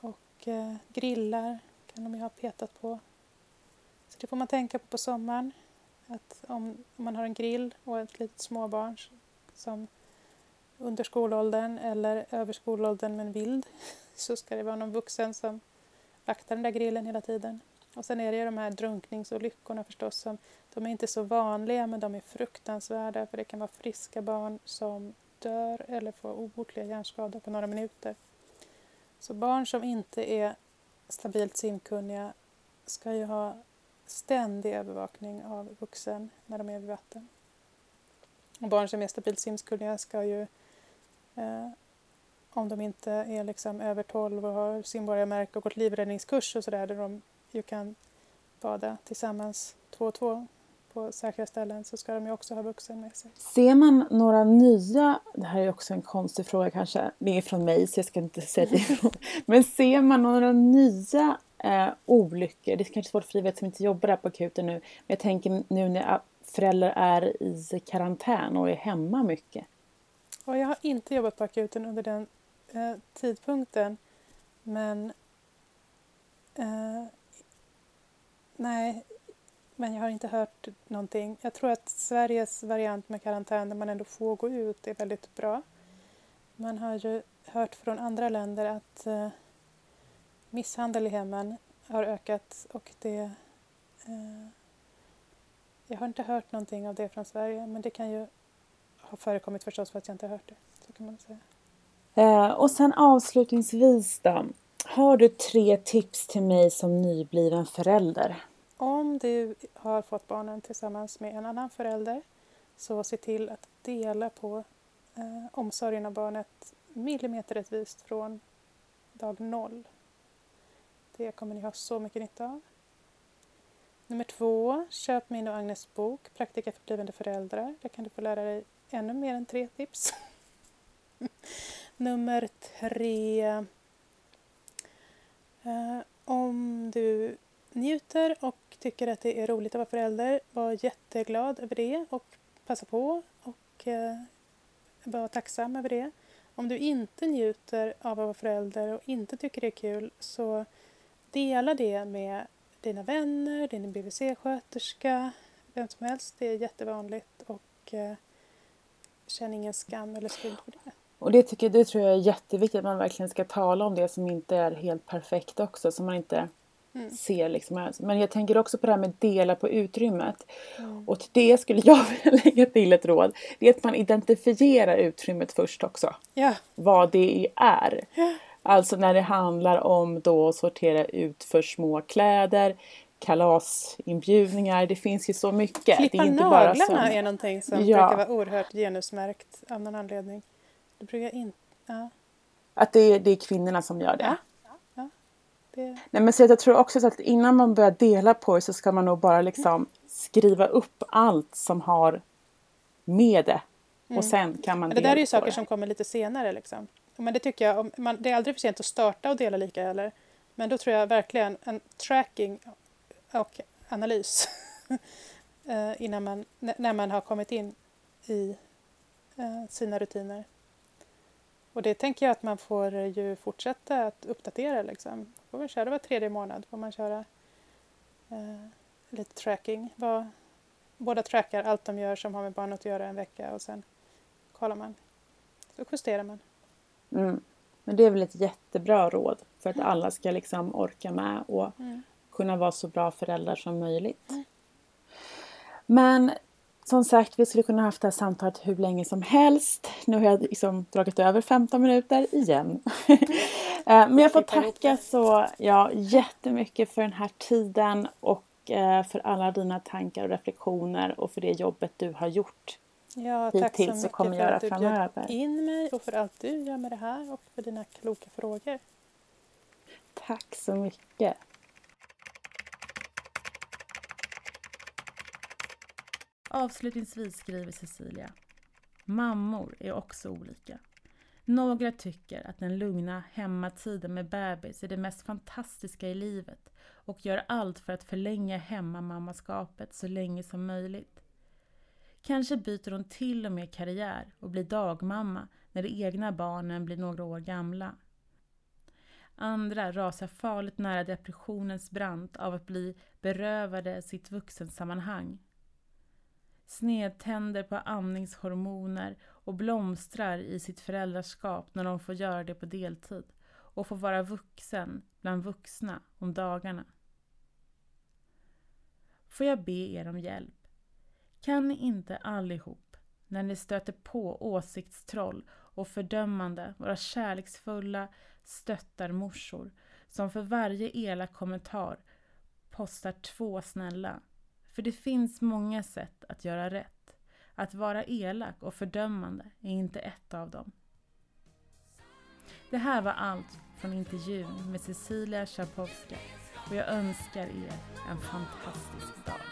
Och eh, grillar kan de ju ha petat på. Så det får man tänka på på sommaren. Att om, om man har en grill och ett litet småbarn som under skolåldern eller över skolåldern men vild så ska det vara någon vuxen som vaktar den där grillen hela tiden. Och sen är det ju de här drunkningsolyckorna förstås. Som, de är inte så vanliga men de är fruktansvärda för det kan vara friska barn som dör eller får obotliga hjärnskador på några minuter. Så barn som inte är stabilt simkunniga ska ju ha ständig övervakning av vuxen när de är vid vatten. Och barn som är stabilt simkunniga ska ju, eh, om de inte är liksom över 12 och har simborgarmärke och gått livräddningskurs och sådär, där de ju kan bada tillsammans två och två på säkra ställen så ska de ju också ha vuxen med sig. Ser man några nya, det här är också en konstig fråga kanske, det är från mig så jag ska inte säga det men ser man några nya eh, olyckor, det är kanske svårt för dig som inte jobbar där på akuten nu, men jag tänker nu när föräldrar är i karantän och är hemma mycket. Och jag har inte jobbat på akuten under den eh, tidpunkten men Eh, nej, men jag har inte hört någonting. Jag tror att Sveriges variant med karantän där man ändå får gå ut är väldigt bra. Man har ju hört från andra länder att eh, misshandel i hemmen har ökat och det... Eh, jag har inte hört någonting av det från Sverige men det kan ju ha förekommit förstås för att jag inte har hört det. Så kan man säga. Eh, och sen avslutningsvis då. Har du tre tips till mig som nybliven förälder? Om du har fått barnen tillsammans med en annan förälder så se till att dela på eh, omsorgen av barnet millimeterrättvist från dag noll. Det kommer ni ha så mycket nytta av. Nummer två, köp min och Agnes bok Praktika för blivande föräldrar. Där kan du få lära dig ännu mer än tre tips. Nummer tre, Eh, om du njuter och tycker att det är roligt att vara förälder, var jätteglad över det och passa på och eh, var tacksam över det. Om du inte njuter av att vara förälder och inte tycker det är kul så dela det med dina vänner, din BVC-sköterska, vem som helst. Det är jättevanligt och eh, känn ingen skam eller skuld för det. Och det, tycker, det tror jag är jätteviktigt att man verkligen ska tala om det som inte är helt perfekt också. Så man inte mm. ser liksom. Men jag tänker också på det här med dela på utrymmet. Mm. Och till det skulle jag vilja lägga till ett råd. Det är att man identifierar utrymmet först också. Ja. Vad det är. Ja. Alltså när det handlar om då att sortera ut för små kläder, kalasinbjudningar. Det finns ju så mycket. Klippa det är inte naglarna bara som... är någonting som ja. brukar vara oerhört genusmärkt av någon anledning. Det brukar inte... Ja. Att det är, det är kvinnorna som gör det? Ja. ja. Det... Nej, men så jag tror också så att innan man börjar dela på det så ska man nog bara liksom skriva upp allt som har med det. Mm. Och sen kan man dela Det där är ju saker det. som kommer lite senare liksom. Men det tycker jag, man, det är aldrig för sent att starta och dela lika heller. Men då tror jag verkligen en tracking och analys eh, innan man, när man har kommit in i eh, sina rutiner. Och det tänker jag att man får ju fortsätta att uppdatera. Liksom. Får man köra var tredje månad. Får man köra eh, lite tracking. Vad, båda trackar allt de gör som har med barnet att göra en vecka och sen kollar man. Så justerar man. Mm. Men det är väl ett jättebra råd för att alla ska liksom orka med och mm. kunna vara så bra föräldrar som möjligt. Mm. Men som sagt, vi skulle kunna haft det här samtalet hur länge som helst. Nu har jag liksom dragit över 15 minuter igen. Eh, men jag får tacka så ja, jättemycket för den här tiden och eh, för alla dina tankar och reflektioner och för det jobbet du har gjort Ja, tack så mycket kommer för att du bjöd in mig och för allt du gör med det här och för dina kloka frågor. Tack så mycket. Avslutningsvis skriver Cecilia. Mammor är också olika. Några tycker att den lugna hemmatiden med bebis är det mest fantastiska i livet och gör allt för att förlänga hemmamammaskapet så länge som möjligt. Kanske byter hon till och med karriär och blir dagmamma när de egna barnen blir några år gamla. Andra rasar farligt nära depressionens brant av att bli berövade sitt vuxensammanhang. Snedtänder på amningshormoner och blomstrar i sitt föräldraskap när de får göra det på deltid och får vara vuxen bland vuxna om dagarna. Får jag be er om hjälp? Kan ni inte allihop, när ni stöter på åsiktstroll och fördömande, vara kärleksfulla stöttarmorsor som för varje elak kommentar postar två snälla? För det finns många sätt att göra rätt. Att vara elak och fördömande är inte ett av dem. Det här var allt från intervjun med Cecilia Schabowska och jag önskar er en fantastisk dag.